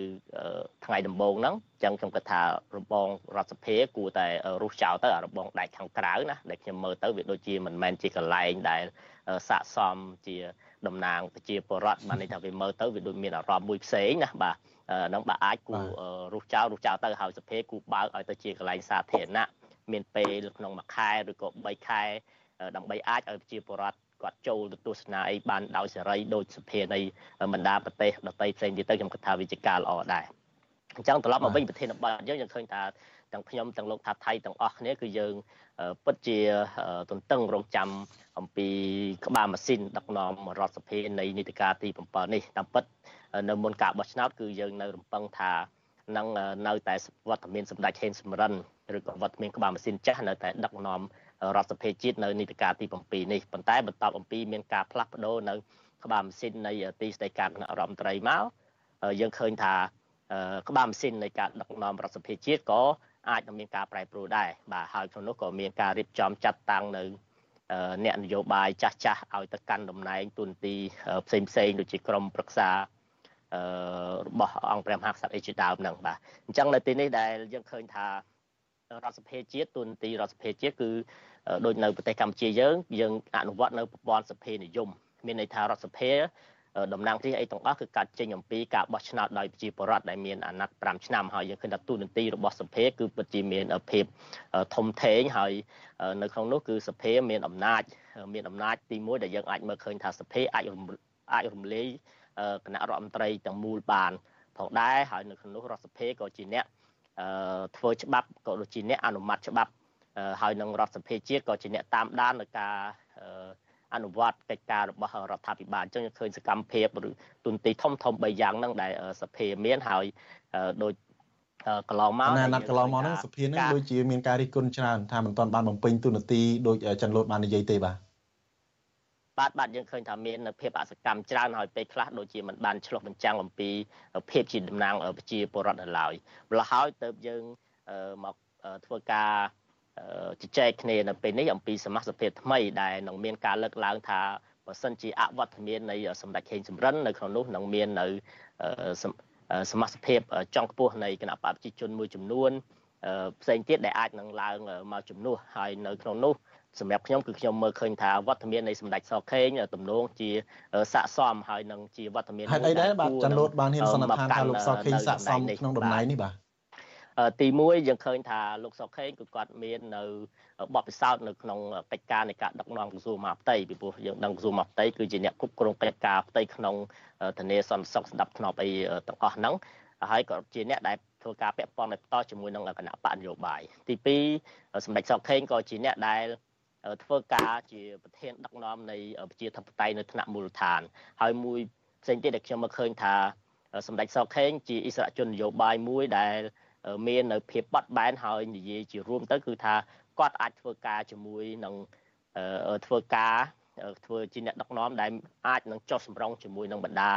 Speaker 18: ថ្ងៃដំបូងហ្នឹងអញ្ចឹងខ្ញុំគិតថារបងរដ្ឋសភាគួរតែរុះចោលទៅអារបងដាច់ខាងក្រៅណាដែលខ្ញុំមើលទៅវាដូចជាមិនមែនជាកន្លែងដែលស័កសមជាតំណាងប្រជាពលរដ្ឋបានន័យថាវាមើលទៅវាដូចមានអារម្មណ៍មួយផ្សេងណាបាទនឹងបើអាចគូរុះចោលរុះចោលទៅហើយសភាគូបើកឲ្យទៅជាកន្លែងសាធារណៈ មានពេលក្នុងមួយខែឬក៏3ខែដើម្បីអាចឲ្យប្រជាពលរដ្ឋគាត់ចូលទៅទស្សនាអីបានដោយសេរីដោយសភានៃបណ្ដាប្រទេសដទៃផ្សេងទៀតទៅខ្ញុំគិតថាវាជាការល្អដែរអញ្ចឹងត្រឡប់មកវិញប្រធានបទយើងយើងឃើញថាទាំងខ្ញុំទាំងលោកថាថៃទាំងអស់គ្នាគឺយើងពិតជាទន្ទឹងរង់ចាំអំពីក្បាលម៉ាស៊ីនដឹកនាំរដ្ឋសភានៃនីតិកាលទី7នេះតាមពិតនៅមុនការបោះឆ្នោតគឺយើងនៅរំពឹងថានឹងនៅតែវត្តមានសម្ដេចហេងសំរិន ឬក៏វត្តមានក្បាលម៉ាស៊ីនចាស់នៅតែដឹកនាំរដ្ឋសភាជាតិនៅនីតិកាលទី7នេះប៉ុន្តែបន្ទាប់អំពីមានការផ្លាស់ប្ដូរនៅក្បាលម៉ាស៊ីននៃទីស្តីការគណៈរដ្ឋមន្ត្រីមកយើងឃើញថាក្បាលម៉ាស៊ីននៃការដឹកនាំរដ្ឋសភាជាតិក៏អាចនឹងមានការប្រែប្រួលដែរបាទហើយក្នុងនោះក៏មានការរៀបចំចាត់តាំងនៅអ្នកនយោបាយចាស់ចាស់ឲ្យទៅកាន់តំណែងទូនទីផ្សេងផ្សេងដូចជាក្រមប្រឹក្សារបស់អង្គព្រះមហាក្សត្រអេជាដើមហ្នឹងបាទអញ្ចឹងនៅទីនេះដែលយើងឃើញថា រដ្ឋសភាជាតិទូនទីរដ្ឋសភាជាតិគឺដូចនៅប្រទេសកម្ពុជាយើងយើងអនុវត្តនៅប្រព័ន្ធសភានិយមមានន័យថារដ្ឋសភាតំណាងរាស្ត្រអីទាំងអស់គឺកាត់ចេញអំពីការបោះឆ្នោតដោយប្រជាពលរដ្ឋដែលមានអាណត្តិ5ឆ្នាំហើយយើងឃើញថាទូនទីរបស់សភាគឺពិតជាមានភាពធំធេងហើយនៅក្នុងនោះគឺសភាមានអំណាចមានអំណាចទី1ដែលយើងអាចមើលឃើញថាសភាអាចអាចរំលាយគណៈរដ្ឋមន្ត្រីទាំងមូលបានផងដែរហើយនៅក្នុងនោះរដ្ឋសភាក៏ជាអ្នក ធ្វើច្បាប់ក៏ដូចជាអ្នកអនុម័តច្បាប់ហើយនឹងរដ្ឋសភាជាតិក៏ជាអ្នកតាមដាននៅការអនុវត្តកិច្ចការរបស់រដ្ឋាភិបាលអញ្ចឹងឃើញសកម្មភាពឬទុនទីធំធំ3យ៉ាងហ្នឹងដែលសភាមានហើយដូចកន្លងមក
Speaker 1: ណាណាត់កន្លងមកហ្នឹងសភាហ្នឹងដូចជាមានការរិះគន់ច្រើនថាមិនទាន់បានបំពេញទូនាទីដោយចិនលូតបាននិយាយទេបាទ
Speaker 18: បាទបាទយើងឃើញថាមានភាពអសកម្មច្រើនហើយពេលខ្លះដូចជាមិនបានឆ្លុះបញ្ចាំងអំពីភាពជាតំណាងប្រជាពលរដ្ឋនៅឡើយម្ល៉េះហើយទៅយើងមកធ្វើការជជែកគ្នានៅពេលនេះអំពីសមាជិកថ្មីដែលនឹងមានការលើកឡើងថាបើសិនជាអវត្តមាននៃសម្ដេចខេងសំរិននៅក្នុងនោះនឹងមាននៅសមាជិកចង់ខ្ពស់នៃគណៈបព្វជិជនមួយចំនួនផ្សេងទៀតដែលអាចនឹងឡើងមកជំនួសហើយនៅក្នុងនោះ សម្រាប់ខ្ញុំគឺខ្ញុំមើលឃើញថាវត្តមាននៃសម្ដេចសខេងទំនងជាស័កសមហើយនឹងជាវត្តមាន
Speaker 1: មួយហេតុអីដែរបាទចន្ទលូតបានហ៊ានសន្និដ្ឋានថាលោកសខេងស័កសមក្នុងតំណែងនេះបាទ
Speaker 18: ទី1យើងឃើញថាលោកសុកខេងគឺគាត់មាននៅបទពិសោធន៍នៅក្នុងកិច្ចការនៃការដឹកនាំក្រសួងមហាផ្ទៃពីព្រោះយើងដឹងក្រសួងមហាផ្ទៃគឺជាអ្នកគ្រប់គ្រងកិច្ចការផ្ទៃក្នុងធនាសន្តិសុខស្ដាប់ធ្នាប់អីទាំងអស់ហ្នឹងហើយក៏ជាអ្នកដែលធ្វើការពាក់ព័ន្ធដោយផ្ទាល់ជាមួយនឹងគណៈបកនយោបាយទី2សម្ដេចសុកខេងក៏ជាអ្នកដែល ធ្វើការជាប្រធានដឹកនាំនៃប្រជាធិបតេយ្យនៅថ្នាក់មូលដ្ឋាន ហើយមួយផ្សេងទៀតដែលខ្ញុំមកឃើញថាសម្ដេចសុកខេងជាអិសរាជជននយោបាយមួយដែល មាននៅភាពបត់បែនហើយនិយាយជារួមទៅគឺថាគាត់អាចធ្វើការជាមួយនឹងធ្វើការធ្វើជាអ្នកដឹកនាំដែលអាចនឹងចុះសម្រងជាមួយនឹងបណ្ដា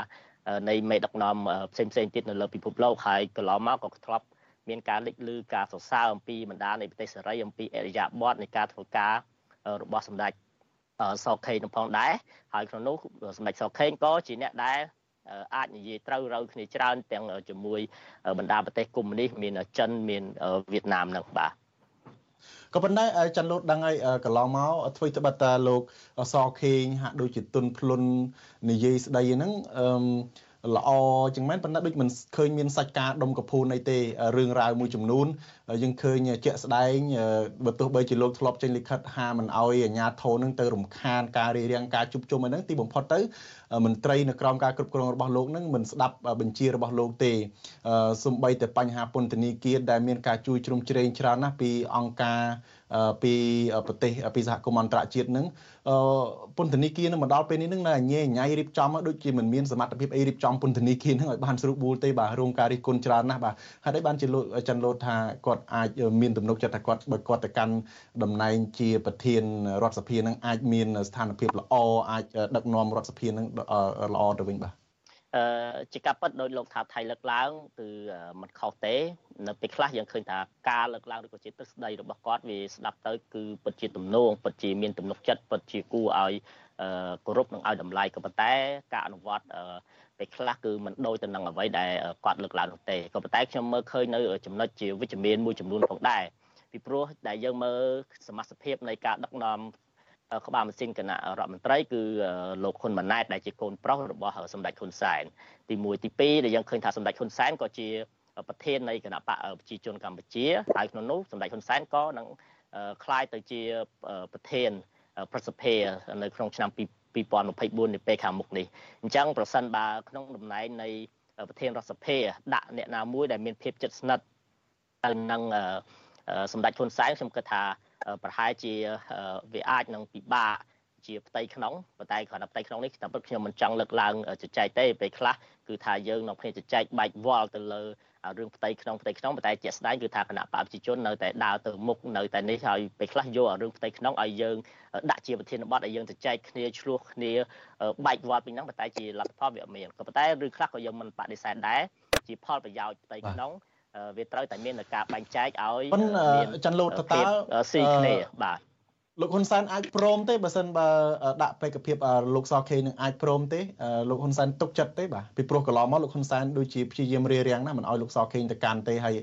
Speaker 18: នៃមេដឹកនាំផ្សេងផ្សេងទៀតនៅលើពិភពលោកហើយកន្លងមកក៏ធ្លាប់មានការលេចលឺការសរសើរអំពីបណ្ដានៃប្រទេសសេរីអំពីអរិយាប័ត្រនៃការធ្វើការ របស់សម្ដេចសខេងនឹងផងដែរហើយក្នុងនោះសម្ដេចសខេងក៏ជាអ្នកដែលអាចនិយាយត្រូវរូវគ្នាច្រើនទាំងជាមួយបណ្ដាប្រទេសកុម្មុយនីសមានចិនមានវៀតណាមនឹងបាទ
Speaker 1: ក៏ប៉ុន្តែចាន់លូតដឹងហើយកន្លងមកធ្វើត្បិតតាលោកសខេងហាក់ដូចជាទុនភ្លុននិយាយស្ដីហ្នឹងអឺ ល្អចឹងមែនប៉ុន្តែដូចមិនឃើញមានសាច់ការដុំកភូនអីទេរឿងរ៉ាវមួយចំនួនយើងឃើញជាក់ស្ដែងបើទោះបីជាលោកធ្លាប់ចេញលិខិតហាមិនអោយអាជ្ញាធរនឹងទៅរំខានការរៀបរៀងការជួបជុំអីហ្នឹងទីបំផុតទៅមន្ត្រីនៅក្រោមការគ្រប់គ្រងរបស់លោកនឹងមិនស្ដាប់បញ្ជារបស់លោកទេសំបីតែបញ្ហាពន្ធនាគារដែលមានការជួយជ្រោមជ្រែងច្រើនណាស់ពីអង្គការ ពីប្រទេសពីសហគមន៍អន្តរជាតិនឹងពន្ធនាគារនឹងមកដល់ពេលនេះនឹងនៅញ៉ៃញ៉ៃរៀបចំដូចជាមិនមានសមត្ថភាពអីរៀបចំពន្ធនាគារនឹងឲ្យបានស្រួលបួលទេបាទរោងការរិះគន់ច្រើនណាស់បាទហើយបានជាលោកច័ន្ទលូតថាគាត់អាចមានទំនុកចិត្តថាគាត់បើគាត់ទៅកាន់តំណែងជាប្រធានរដ្ឋសភានឹងអាចមានស្ថានភាពល្អអាចដឹកនាំរដ្ឋសភានឹងល្អទៅវិញបាទ
Speaker 18: អឺជាការពិតដោយលោកថាថៃលើកឡើងគឺមិនខុសទេ នៅពេលខ្លះយើងឃើញថាការលើកឡើងឬក៏ជាទស្សន័យរបស់គាត់វាស្ដាប់ទៅគឺពិតជាទំនងពិតជាមានទំនុកចិត្តពិតជាគួរឲ្យគោរពនិងឲ្យតម្លៃក៏ប៉ុន្តែការអនុវត្តពេលខ្លះគឺមិនដូចទៅនឹងអ្វីដែលគាត់លើកឡើងនោះទេក៏ប៉ុន្តែខ្ញុំមើលឃើញនៅចំណុចជាវិជ្ជមានមួយចំនួនផងដែរពីព្រោះដែលយើងមើលសមាជិកនៃការដឹកនាំ ក្បាលម៉ាស៊ីនគណៈរដ្ឋមន្ត្រីគឺលោកហ៊ុនម៉ាណែតដែលជាកូនប្រុសរបស់សម្ដេចហ៊ុនសែនទី1ទី2ដែលយើងឃើញថាសម្ដេចហ៊ុនសែនក៏ជាប្រធាននៃគណៈបកប្រជាជនកម្ពុជាហើយក្នុងនោះសម្ដេចហ៊ុនសែនក៏នឹងคล้ายទៅជាប្រធានប្រសិទ្ធិនៅក្នុងឆ្នាំ2024នាពេលខាងមុខនេះអញ្ចឹងប្រសិនបើក្នុងតំណែងនៃប្រធានរដ្ឋសភាដាក់អ្នកណាមួយដែលមានភាពជិតស្និទ្ធទៅនឹងសម្ដេចហ៊ុនសែនខ្ញុំគិតថា ប្រហែលជាវាអាចនឹងពិបាកជាផ្ទៃក្នុងប៉ុន្តែគ្រាន់តែផ្ទៃក្នុងនេះតាមពិតខ្ញុំមិនចង់លើកឡើងចែកទេពេលខ្លះគឺថាយើងនៅគ្នាចែកបែកវល់ទៅលើរឿងផ្ទៃក្នុងផ្ទៃក្នុងប៉ុន្តែជាក់ស្ដែងគឺថាគណៈបព្វជិជននៅតែដើរទៅមុខនៅតែនេះហើយពេលខ្លះយករឿងផ្ទៃក្នុងឲ្យយើងដាក់ជាប្រធានបទឲ្យយើងទៅចែកគ្នាឆ្លោះគ្នាបែកវល់ពីហ្នឹងប៉ុន្តែជាលទ្ធផលវាអត់មានក៏ប៉ុន្តែរឿងខ្លះក៏យើងមិនបដិសេធដែរជាផលប្រយោជន៍ផ្ទៃក្នុង វាត្រូវតែមានការបែងចែកឲ្យ
Speaker 1: មានច័ន្ទលូតតើ
Speaker 18: ស៊ីគ្នាបាទ
Speaker 1: លោកហ៊ុនសែនអាចព្រមទេបើសិនបើដាក់បេក្ខភាពលោកសខេនឹងអាចព្រមទេលោកហ៊ុនសែនទុកចិត្តទេបាទពីព្រោះកន្លងមកលោកហ៊ុនសែនដូចជាព្យាយាមរារាំងណាមិនឲ្យលោកសខេងទៅកាន់ទេហើយ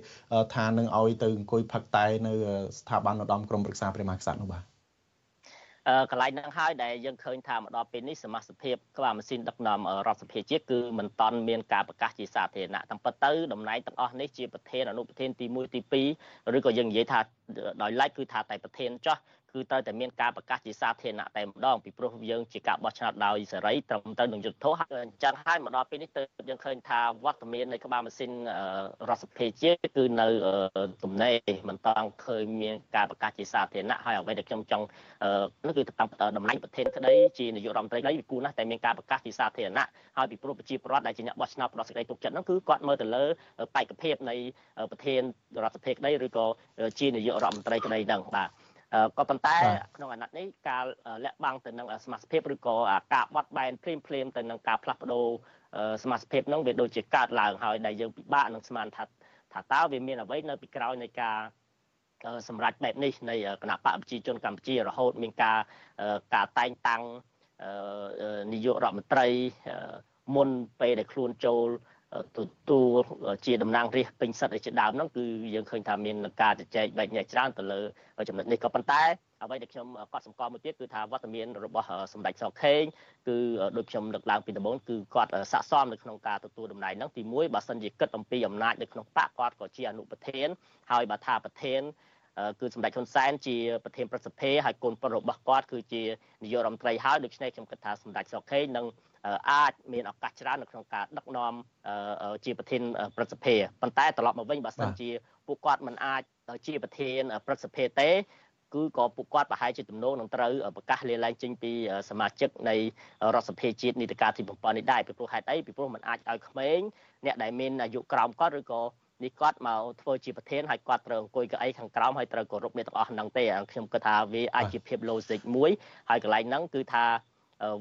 Speaker 1: ថានឹងឲ្យទៅអង្គុយផឹកតែនៅស្ថាប័នឧត្តមក្រុមប្រឹក្សាព្រះមហាក្សត្រនោះបាទ
Speaker 18: កន្លែងហ្នឹងហើយដែលយើងឃើញថាមកដល់ពេលនេះសមាជិកភាពក្បាលម៉ាស៊ីនដឹកនាំរដ្ឋសភាជាតិគឺមិនតាន់មានការប្រកាសជាសាធារណៈតាមពិតទៅតំណែងទាំងអស់នេះជាប្រធានអនុប្រធានទី1ទី2ឬក៏យើងនិយាយថាដោយឡែកគឺថាតែប្រធានចោះ គឺត្រូវតែមានការប្រកាសជាសាធារណៈតែម្ដងពីព្រោះយើងជាការបោះឆ្នោតដោយសេរីត្រឹមត្រូវនឹងយុត្តិធម៌អញ្ចឹងហើយមកដល់ពេលនេះទៅយើងឃើញថាវត្តមាននៃក្បាលម៉ាស៊ីនរដ្ឋសភាជាតិគឺនៅទំនេរមិនតាំងឃើញមានការប្រកាសជាសាធារណៈហើយអ្វីដែលខ្ញុំចង់នោះគឺតាំងតម្លៃប្រធានក្តីជានាយករដ្ឋមន្ត្រីក្តីវាគួរណាស់តែមានការប្រកាសជាសាធារណៈហើយពីព្រោះប្រជាពលរដ្ឋដែលជាអ្នកបោះឆ្នោតផ្ដោះសេចក្តីទុកចិត្តនោះគឺគាត់មើលទៅលើបេក្ខភាពនៃប្រធានរដ្ឋសភាក្តីឬក៏ជានាយករដ្ឋមន្ត្រីក្តីហ្នឹងបាទ ក៏ប៉ុន្តែក្នុងអាណត្តិនេះការលាក់បាំងទៅនឹងសមាជិកភាពឬក៏ការបត់បែនភ្លាមភ្លាមទៅនឹងការផ្លាស់ប្ដូរសមាជិកភាពនោះវាដូចជាកើតឡើងហើយដែលយើងពិបាកនឹងស្មានថាថាតើវាមានអ្វីនៅពីក្រោយនៃការសម្រាប់បែបនេះនៃគណៈបកប្រជាជនកម្ពុជារហូតមានការការតែងតាំងនាយករដ្ឋមន្ត្រីមុនពេលដែលខ្លួនចូល ទទួលជាតំណាងរាស្ត្រពេញសិទ្ធិជាដើមហ្នឹងគឺយើងឃើញថាមានការជជែកបែកញែកច្រើនទៅលើចំណុចនេះក៏ប៉ុន្តែអ្វីដែលខ្ញុំកត់សម្គាល់មួយទៀតគឺថាវត្តមានរបស់សម្ដេចសខេងគឺដូចខ្ញុំលើកឡើងពីដំបូងគឺគាត់ស័ក្តិសមនៅក្នុងការទទួលតំណែងហ្នឹងទី1បើសិនជាគិតអំពីអំណាចនៅក្នុងបកគាត់ក៏ជាអនុប្រធានហើយបើថាប្រធានគឺសម្ដេចហ៊ុនសែនជាប្រធានប្រសិទ្ធិហើយកូនប្រុសរបស់គាត់គឺជានាយករដ្ឋមន្ត្រីហើយដូច្នេះខ្ញុំគិតថាសម្ដេចសុខេងនឹង អាចមានឱកាសច្រើននៅក្នុងការដឹកនាំជាប្រធានប្រសិទ្ធិប៉ុន្តែត្រឡប់មកវិញបើសិនជាពួកគាត់មិនអាចជាប្រធានប្រសិទ្ធិទេគឺក៏ពួកគាត់ប្រហែលជាទំនោរនឹងត្រូវប្រកាសលាលែងចេញពីសមាជិកនៃរដ្ឋសភាជាតិនីតិកាលទី7នេះដែរពីព្រោះហេតុអីពីព្រោះมันអាចឲ្យក្មេងអ្នកដែលមានអាយុក្រោមគាត់ឬក៏នេះគាត់មកធ្វើជាប្រធានហើយគាត់ត្រូវអង្គុយកៅអីខាងក្រោមហើយត្រូវគោរពអ្នកទាំងអស់ហ្នឹងទេខ្ញុំគិតថាវាអាចជាភាព logic មួយហើយកន្លែងហ្នឹងគឺថា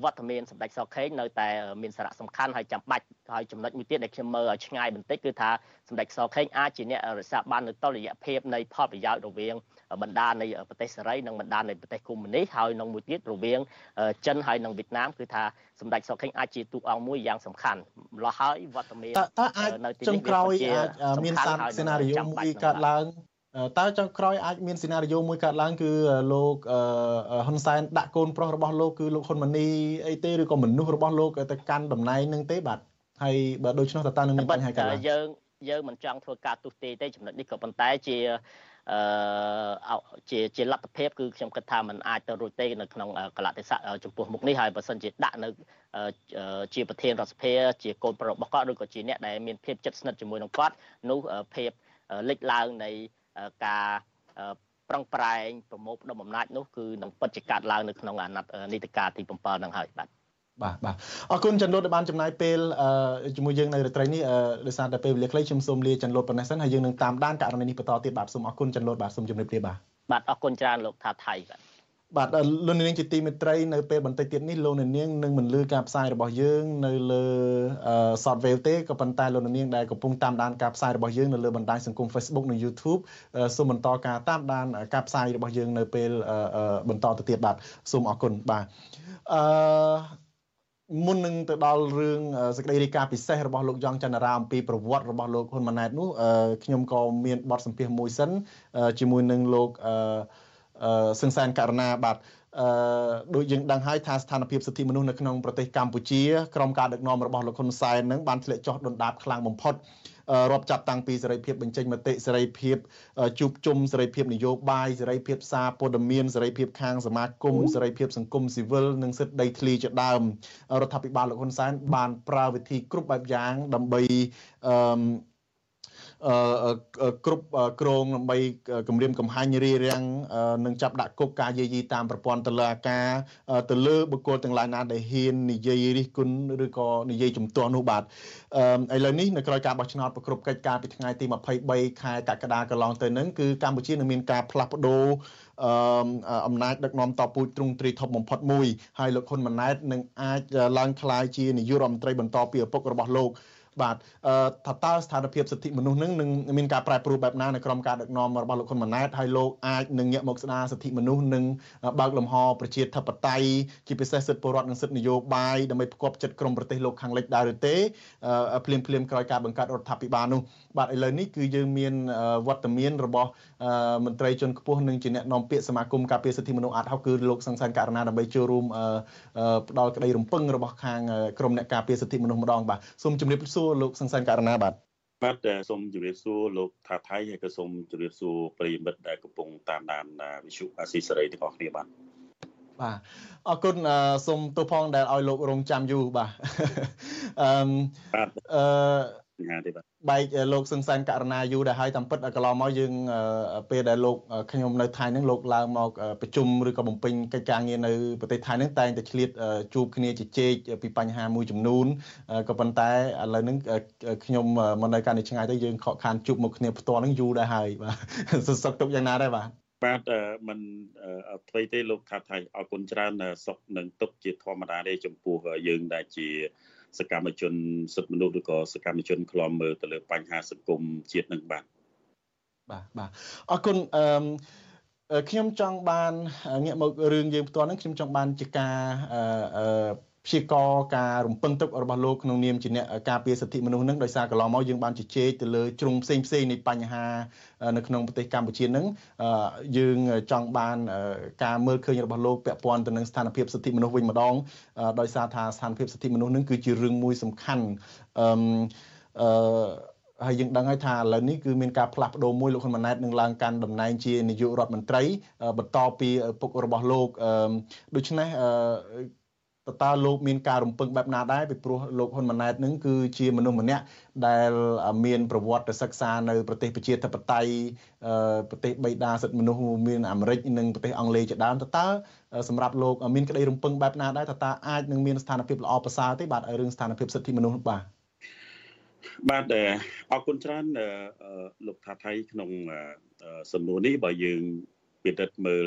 Speaker 18: វត្តមានសម្ដេចសខេងនៅតែមានសារៈសំខាន់ហើយចាំបាច់ហើយចំណុចមួយទៀតដែលខ្ញុំមើលឲ្យឆ្ងាយបន្តិចគឺថាសម្ដេចសខេងអាចជាអ្នករក្សាបាននូវតុល្យភាពនៃផលប្រយោជន៍រវាងបណ្ដានៃប្រទេសសេរីនិងបណ្ដានៃប្រទេសកុម្មុយនីសហើយនឹងមួយទៀតរវាងចិនហើយនិងវៀតណាមគឺថាសម្ដេចសខេងអាចជាទូអង្គមួយយ៉ាងសំខាន់ម្ល៉េះហើយវត្តមាន
Speaker 1: តើអាចចុងក្រោយអាចមានសារសេណារីយ៉ូមួយកើតឡើង តើចុងក្រោយអាចមានសេណារីយ៉ូមួយកើតឡើងគឺលោកហ៊ុនសែនដាក់កូនប្រុសរបស់លោកគឺលោកហ៊ុនម៉ាណីអីទេឬក៏មនុស្សរបស់លោកទៅកាន់តំណែងនឹងទេបាទហើយបើដូច្នោះតើតើនឹងមានបញ្ហាកើតឡើង
Speaker 18: យើងយើងមិនចង់ធ្វើការទុះទេទេចំណុចនេះក៏ប៉ុន្តែជាអឺជាជាលទ្ធភាពគឺខ្ញុំគិតថាมันអាចទៅរួចទេនៅក្នុងកលៈទេសៈចំពោះមុខនេះហើយបើសិនជាដាក់នៅជាប្រធានរដ្ឋសភា ជាកូនប្រុសរបស់គាត់ឬក៏ជាអ្នកដែលមានភាពជិតស្និទ្ធជាមួយនឹងគាត់នោះភាពលេចឡើងនៃ ការប្រឹងប្រែងប្រមូលផ្ដុំអំណាចនោះគឺនឹងពិតជាកាត់ឡើងនៅក្នុងអាណត្តិនីតិកាលទី7ហ្នឹងហើយបាទ
Speaker 1: បាទបាទអរគុណចន្ទលូតដែលបានចំណាយពេលជាមួយយើងនៅរាត្រីនេះដោយសារតែពេលវេលាខ្លីខ្ញុំសូមលាចន្ទលូតប៉ុណ្ណេះសិនហើយយើងនឹងតាមដានករណីនេះបន្តទៀតបាទសូមអរគុណចន្ទលូតបាទសូមជម្រាបលាបាទ
Speaker 18: បាទអរគុណច្រើនលោកថាថៃបាទ
Speaker 1: បាទលោកនាងជាទីមេត្រីនៅពេលបន្តិចទៀតនេះលោកនាងនឹងមិនលឺការផ្សាយរបស់យើងនៅលើ Software ទេក៏ប៉ុន្តែលោកនាងដែលកំពុងតាមដានការផ្សាយរបស់យើងនៅលើបណ្ដាញសង្គម Facebook និង YouTube សូមបន្តការតាមដានការផ្សាយរបស់យើងនៅពេលបន្តទៅទៀតបាទសូមអរគុណបាទអឺមុននឹងទៅដល់រឿងសេចក្តីរាយការណ៍ពិសេសរបស់លោកយ៉ងច័ន្ទរាអំពីប្រវត្តិរបស់លោកហ៊ុនម៉ាណែតនោះខ្ញុំក៏មានបទសម្ភាសន៍មួយសិនជាមួយនឹងលោកអឺ សឹងសានករណាបាទអឺដូចយើងដឹងហើយថាស្ថានភាពសិទ្ធិមនុស្សនៅក្នុងប្រទេសកម្ពុជាក្រោមការដឹកនាំរបស់លោកហ៊ុនសែននឹងបានធ្លាក់ចុះដុនដាបខ្លាំងបំផុតរាប់ចាប់តាំងពីសេរីភាពបញ្ចេញមតិសេរីភាពជួបជុំសេរីភាពនយោបាយសេរីភាពសារព័ត៌មានសេរីភាពខាងសមាគមសេរីភាពសង្គមស៊ីវិលនិងសិទ្ធិដីធ្លីជាដើមរដ្ឋាភិបាលលោកហ៊ុនសែនបានប្រើវិធីគ្រប់បែបយ៉ាងដើម្បីអឺ គ្រប់ក្រងដើម្បីគម្រាមកំហែងរារាំងនិងចាប់ដាក់គុកការយាយីតាមប្រព័ន្ធតុលាការទៅលើបុគ្គលទាំងឡាយណាដែលហ៊ាននិយាយរិះគន់ឬក៏និយាយជំទាស់នោះបាទឥឡូវនេះនៅក្រោយការបោះឆ្នោតប្រគ្រប់កិច្ចការពីថ្ងៃទី23ខែកក្កដាកន្លងទៅនឹងគឺកម្ពុជានឹងមានការផ្លាស់ប្ដូរអឺអំណាចដឹកនាំតពូជទ្រង់ទ្រីធំបំផុតមួយហើយលោកហ៊ុនម៉ាណែតនឹងអាចឡើងថ្លាយជានាយករដ្ឋមន្ត្រីបន្តពីឪពុករបស់លោក បាទថាតើស្ថានភាពសិទ្ធិមនុស្សនឹងនឹងមានការប្រែប្រួលបែបណានៅក្រោមការដឹកនាំរបស់លោកហ៊ុនម៉ាណែតហើយលោកអាចនឹងងាកមកស្ដារសិទ្ធិមនុស្សនិងបើកលំហប្រជាធិបតេយ្យជាពិសេសសិទ្ធិពលរដ្ឋនិងសិទ្ធិនយោបាយដើម្បីផ្គប់ចិត្តក្រមប្រទេសលោកខាងលិចដែរឬទេភ្លាមភ្លាមក្រោយការបង្កើតរដ្ឋាភិបាលនោះបាទឥឡូវនេះគឺយើងមានវត្តមានរបស់មន្ត្រីជាន់ខ្ពស់និងជាអ្នកនាំពាក្យសមាគមការពារសិទ្ធិមនុស្សអាត់ហុកគឺលោកសង្សានករណាដើម្បីចូលរួមផ្ដល់ក្តីរំពឹងរបស់ខាងក្រមអ្នកការពារសិទ្ធិមនុស្សម្ដងបាទសូមជម្រាបសួរលោកសង្សានករណាបាទ
Speaker 20: បាទសូមជម្រាបសួរលោកថាថៃហើយក៏សូមជម្រាបសួរប្រិយមិត្តដែលកំពុងតាមដានវិទ្យុអាស៊ីសេរីទាំងអស់គ្នាបាទ
Speaker 1: បាទអរគុណសូមទោសផងដែលឲ្យលោករងចាំយូរបាទអឺ បាទអឺបញ្ហាទេបាទបែកលោកសឹងសានករណាយូរដែរហើយតាមពិតកន្លងមកយើងពេលដែលលោកខ្ញុំនៅថៃហ្នឹងលោកឡើងមកប្រជុំឬក៏បំពេញកិច្ចការងារនៅប្រទេសថៃហ្នឹងតែងតែឆ្លៀតជួបគ្នាជជែកពីបញ្ហាមួយចំនួនក៏ប៉ុន្តែឥឡូវហ្នឹងខ្ញុំមកនៅកាន់តែឆ្ងាយទៅយើងខកខានជួបមុខគ្នាផ្ទាល់ហ្នឹងយូរដែរហើយបាទសុខសុខទុកយ៉ាងណាដែរបាទ
Speaker 20: បាទมันអ្វីទេលោកថាថៃអរគុណច្រើនសុខនឹងទុកជាធម្មតាទេចំពោះយើងដែលជា សកម្មជនសិទ្ធិមនុស្សឬក៏សកម្មជនខ្លំមើលទៅលើបញ្ហាសង្គមជាតិនឹងបាទ
Speaker 1: បាទបាទអរគុណអឺខ្ញុំចង់បានងាកមករឿងយើងផ្ទាល់ហ្នឹងខ្ញុំចង់បានជាការអឺ ព្យាករការរំពឹងទុករបស់លោកក្នុងនាមជាអ្នកការពារសិទ្ធិមនុស្សនឹងដោយសារកន្លងមកយើងបានជជែកទៅលើជ្រុងផ្សេងផ្សេងនៃបញ្ហានៅក្នុងប្រទេសកម្ពុជានឹងយើងចង់បានការមើលឃើញរបស់លោកពាក់ព័ន្ធទៅនឹងស្ថានភាពសិទ្ធិមនុស្សវិញម្ដងដោយសារថាស្ថានភាពសិទ្ធិមនុស្សនឹងគឺជារឿងមួយសំខាន់អឺអឺហើយយើងដឹងហើយថាឥឡូវនេះគឺមានការផ្លាស់ប្ដូរមួយលោកហ៊ុនម៉ាណែតនឹងឡើងកាន់តំណែងជានាយករដ្ឋមន្ត្រីបន្តពីពុករបស់លោកដូច្នេះ តើតើលោកមានការរំពឹងបែបណាដែរពីព្រោះលោកហ៊ុនម៉ាណែតនឹងគឺជាមនុស្សម្នាក់ដែលមានប្រវត្តិសិក្សានៅប្រទេសប្រជាធិបតេយ្យប្រទេសបៃតាសិទ្ធិមនុស្សមានអាមេរិកនិងប្រទេសអង់គ្លេសជាដើមតើតើសម្រាប់លោកមានក្តីរំពឹងបែបណាដែរតើតើអាចនឹងមានស្ថានភាពល្អប្រសើរទេបាទរឿងស្ថានភាពសិទ្ធិមនុស្សបាទ
Speaker 20: បាទអរគុណច្រើនលោកថាថៃក្នុងសំណួរនេះបើយើងពិនិត្យមើល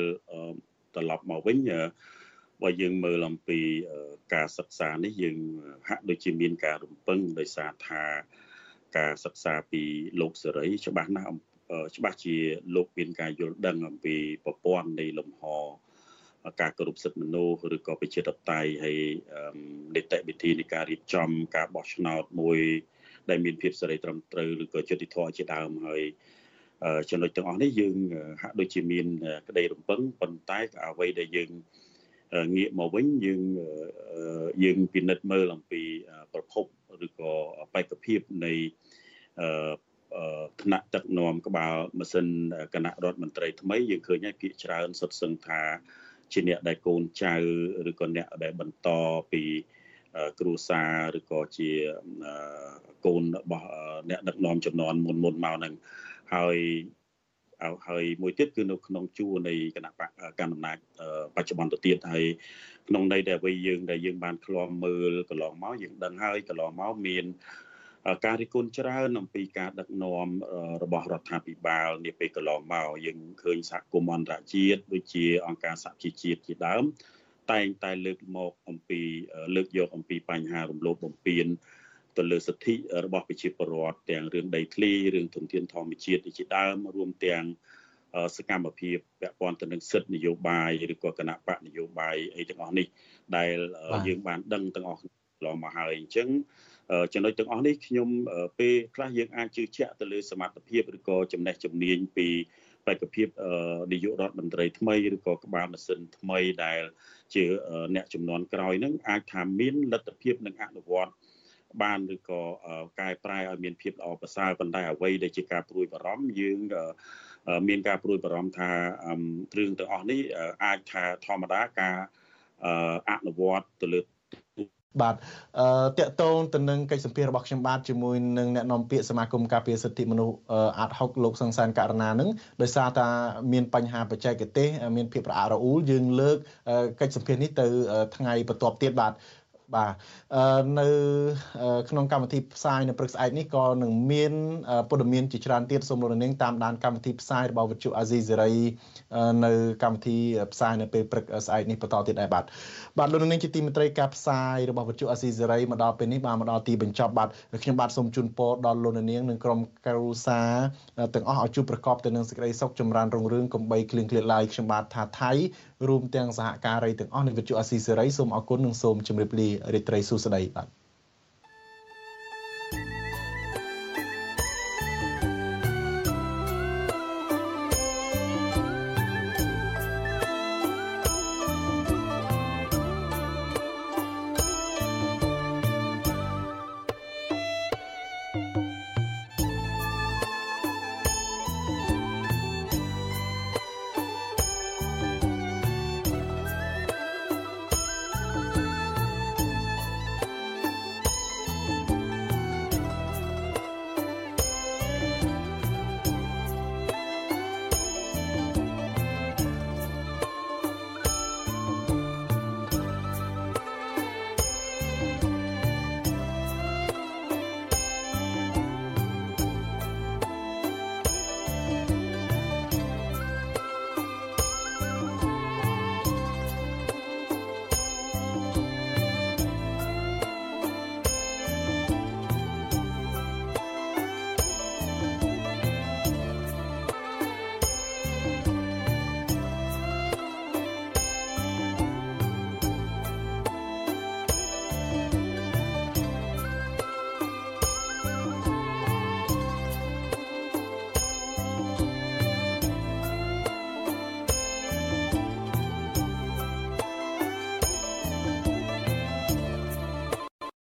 Speaker 20: ត្រឡប់មកវិញ បើយើងមើលអំពីការសិក្សានេះយើងហាក់ដូចជាមានការរំពឹងដោយសារថាការសិក្សាពីលោកសេរីច្បាស់ណាស់ច្បាស់ជាលោកមានការយល់ដឹងអំពីប្រព័ន្ធនៃលំហការគោរពសិទ្ធិមនុស្សឬក៏ប្រជាធិបតេយ្យហើយនីតិវិធីនៃការរៀបចំការបោះឆ្នោតមួយ ដែលមានភាពសេរីត្រឹមត្រូវឬក៏យុត្តិធម៌ជាដើមហើយចំណុចទាំងអស់នេះយើងហាក់ដូចជាមានក្តីរំពឹងប៉ុន្តែអ្វីដែលយើង ងាកមកវិញយើងយើងពិនិត្យមើលអំពីប្រភពឬក៏បេក្ខភាពនៃថ្នាក់ទឹកនាំក្បាលម៉ាស៊ីនគណៈរដ្ឋមន្ត្រីថ្មីយើងឃើញហើយភាគច្រើនសុទ្ធសឹងថាជាអ្នកដែលកូនចៅឬក៏អ្នកដែលបន្តពីគ្រួសារឬក៏ជាកូនរបស់អ្នកដឹកនាំចំនួនមុនមុនមកនឹងហើយ ហើយមួយទៀតគឺនៅក្នុងជួរនៃគណៈកណ្ដាលអំណាចបច្ចុប្បន្នទៅទៀតហើយក្នុងន័យដែលវិញយើងដែលយើងបានឃ្លាំមើលកន្លងមកយើងដឹងហើយកន្លងមកមានការរិះគន់ច្រើនអំពីការដឹកនាំរបស់រដ្ឋាភិបាលនាពេលកន្លងមកយើងឃើញសហគមន៍អន្តរជាតិដូចជាអង្គការសហជីវជាតិជាដើមតែងតែលើកមកអំពីលើកយកអំពីបញ្ហារំលោភបំពាន ទៅលើសិទ្ធិរបស់ប្រជាពលរដ្ឋទាំងរឿងដីធ្លីរឿងធនធានធម្មជាតិជាដើមរួមទាំងសកម្មភាពពាក់ព័ន្ធទៅនឹងសិទ្ធិនយោបាយឬក៏គណៈបកនយោបាយអីទាំងអស់នេះ ដែលយើងបានដឹងទាំងអស់ឡងមកហើយអញ្ចឹងចំណុចទាំងអស់នេះខ្ញុំពេលខ្លះយើងអាចជឿជាក់ទៅលើសមត្ថភាពឬក៏ចំណេះជំនាញពីបេក្ខភាពនាយករដ្ឋមន្ត្រីថ្មីឬក៏ក្បាលម៉ាស៊ីនថ្មីដែលជាអ្នកចំនួនក្រោយនឹងអាចថាមានលទ្ធភាពនឹងអនុវត្ត បានឬក៏កែប្រែឲ្យមានភាពល្អប្រសើរប៉ុន្តែអ្វីដែលជាការព្រួយបារម្ភយើងមានការព្រួយបារម្ភថារឿងទាំងអស់នេះអាចថាធម្មតាការអនុវត្តទៅលើ
Speaker 1: បាទអឺតកតងទៅនឹងកិច្ចសម្ភាររបស់ខ្ញុំបាទជាមួយនឹងអ្នកនាំពាក្យសមាគមការពារសិទ្ធិមនុស្សអាត់ហុកលោកសង្សានករណានឹងដោយសារតាមានបញ្ហាបច្ចេកទេសមានភាពរអាក់រអួលយើងលើកកិច្ចសម្ភារនេះទៅថ្ងៃបន្ទាប់ទៀតបាទ បាទនៅក្នុងកម្មវិធីផ្សាយនៅព្រឹកស្អែកនេះក៏នឹងមានព័ត៌មានជាច្រើនទៀតសូមលោកនាងតាមដានកម្មវិធីផ្សាយរបស់វិទ្យុអាស៊ីសេរីនៅកម្មវិធីផ្សាយនៅពេលព្រឹកស្អែកនេះបន្តទៀតដែរបាទបាទលោកនាងជាទីមេត្រីការផ្សាយរបស់វិទ្យុអាស៊ីសេរីមកដល់ពេលនេះបានមកដល់ទីបញ្ចប់បាទខ្ញុំបាទសូមជូនពរដល់លោកនាងនិងក្រុមគ្រួសារទាំងអស់ឲ្យជួបប្រកបទៅនឹងសេចក្តីសុខចម្រើនរុងរឿងកំបីគ្លៀងគ្លាតឡើយខ្ញុំបាទថាថៃ រួមទាំងសហការីទាំងអស់នៃវិទ្យុអាស៊ីសេរីសូមអរគុណនិងសូមជម្រាបលារីត្រីសុស្ដីបាទ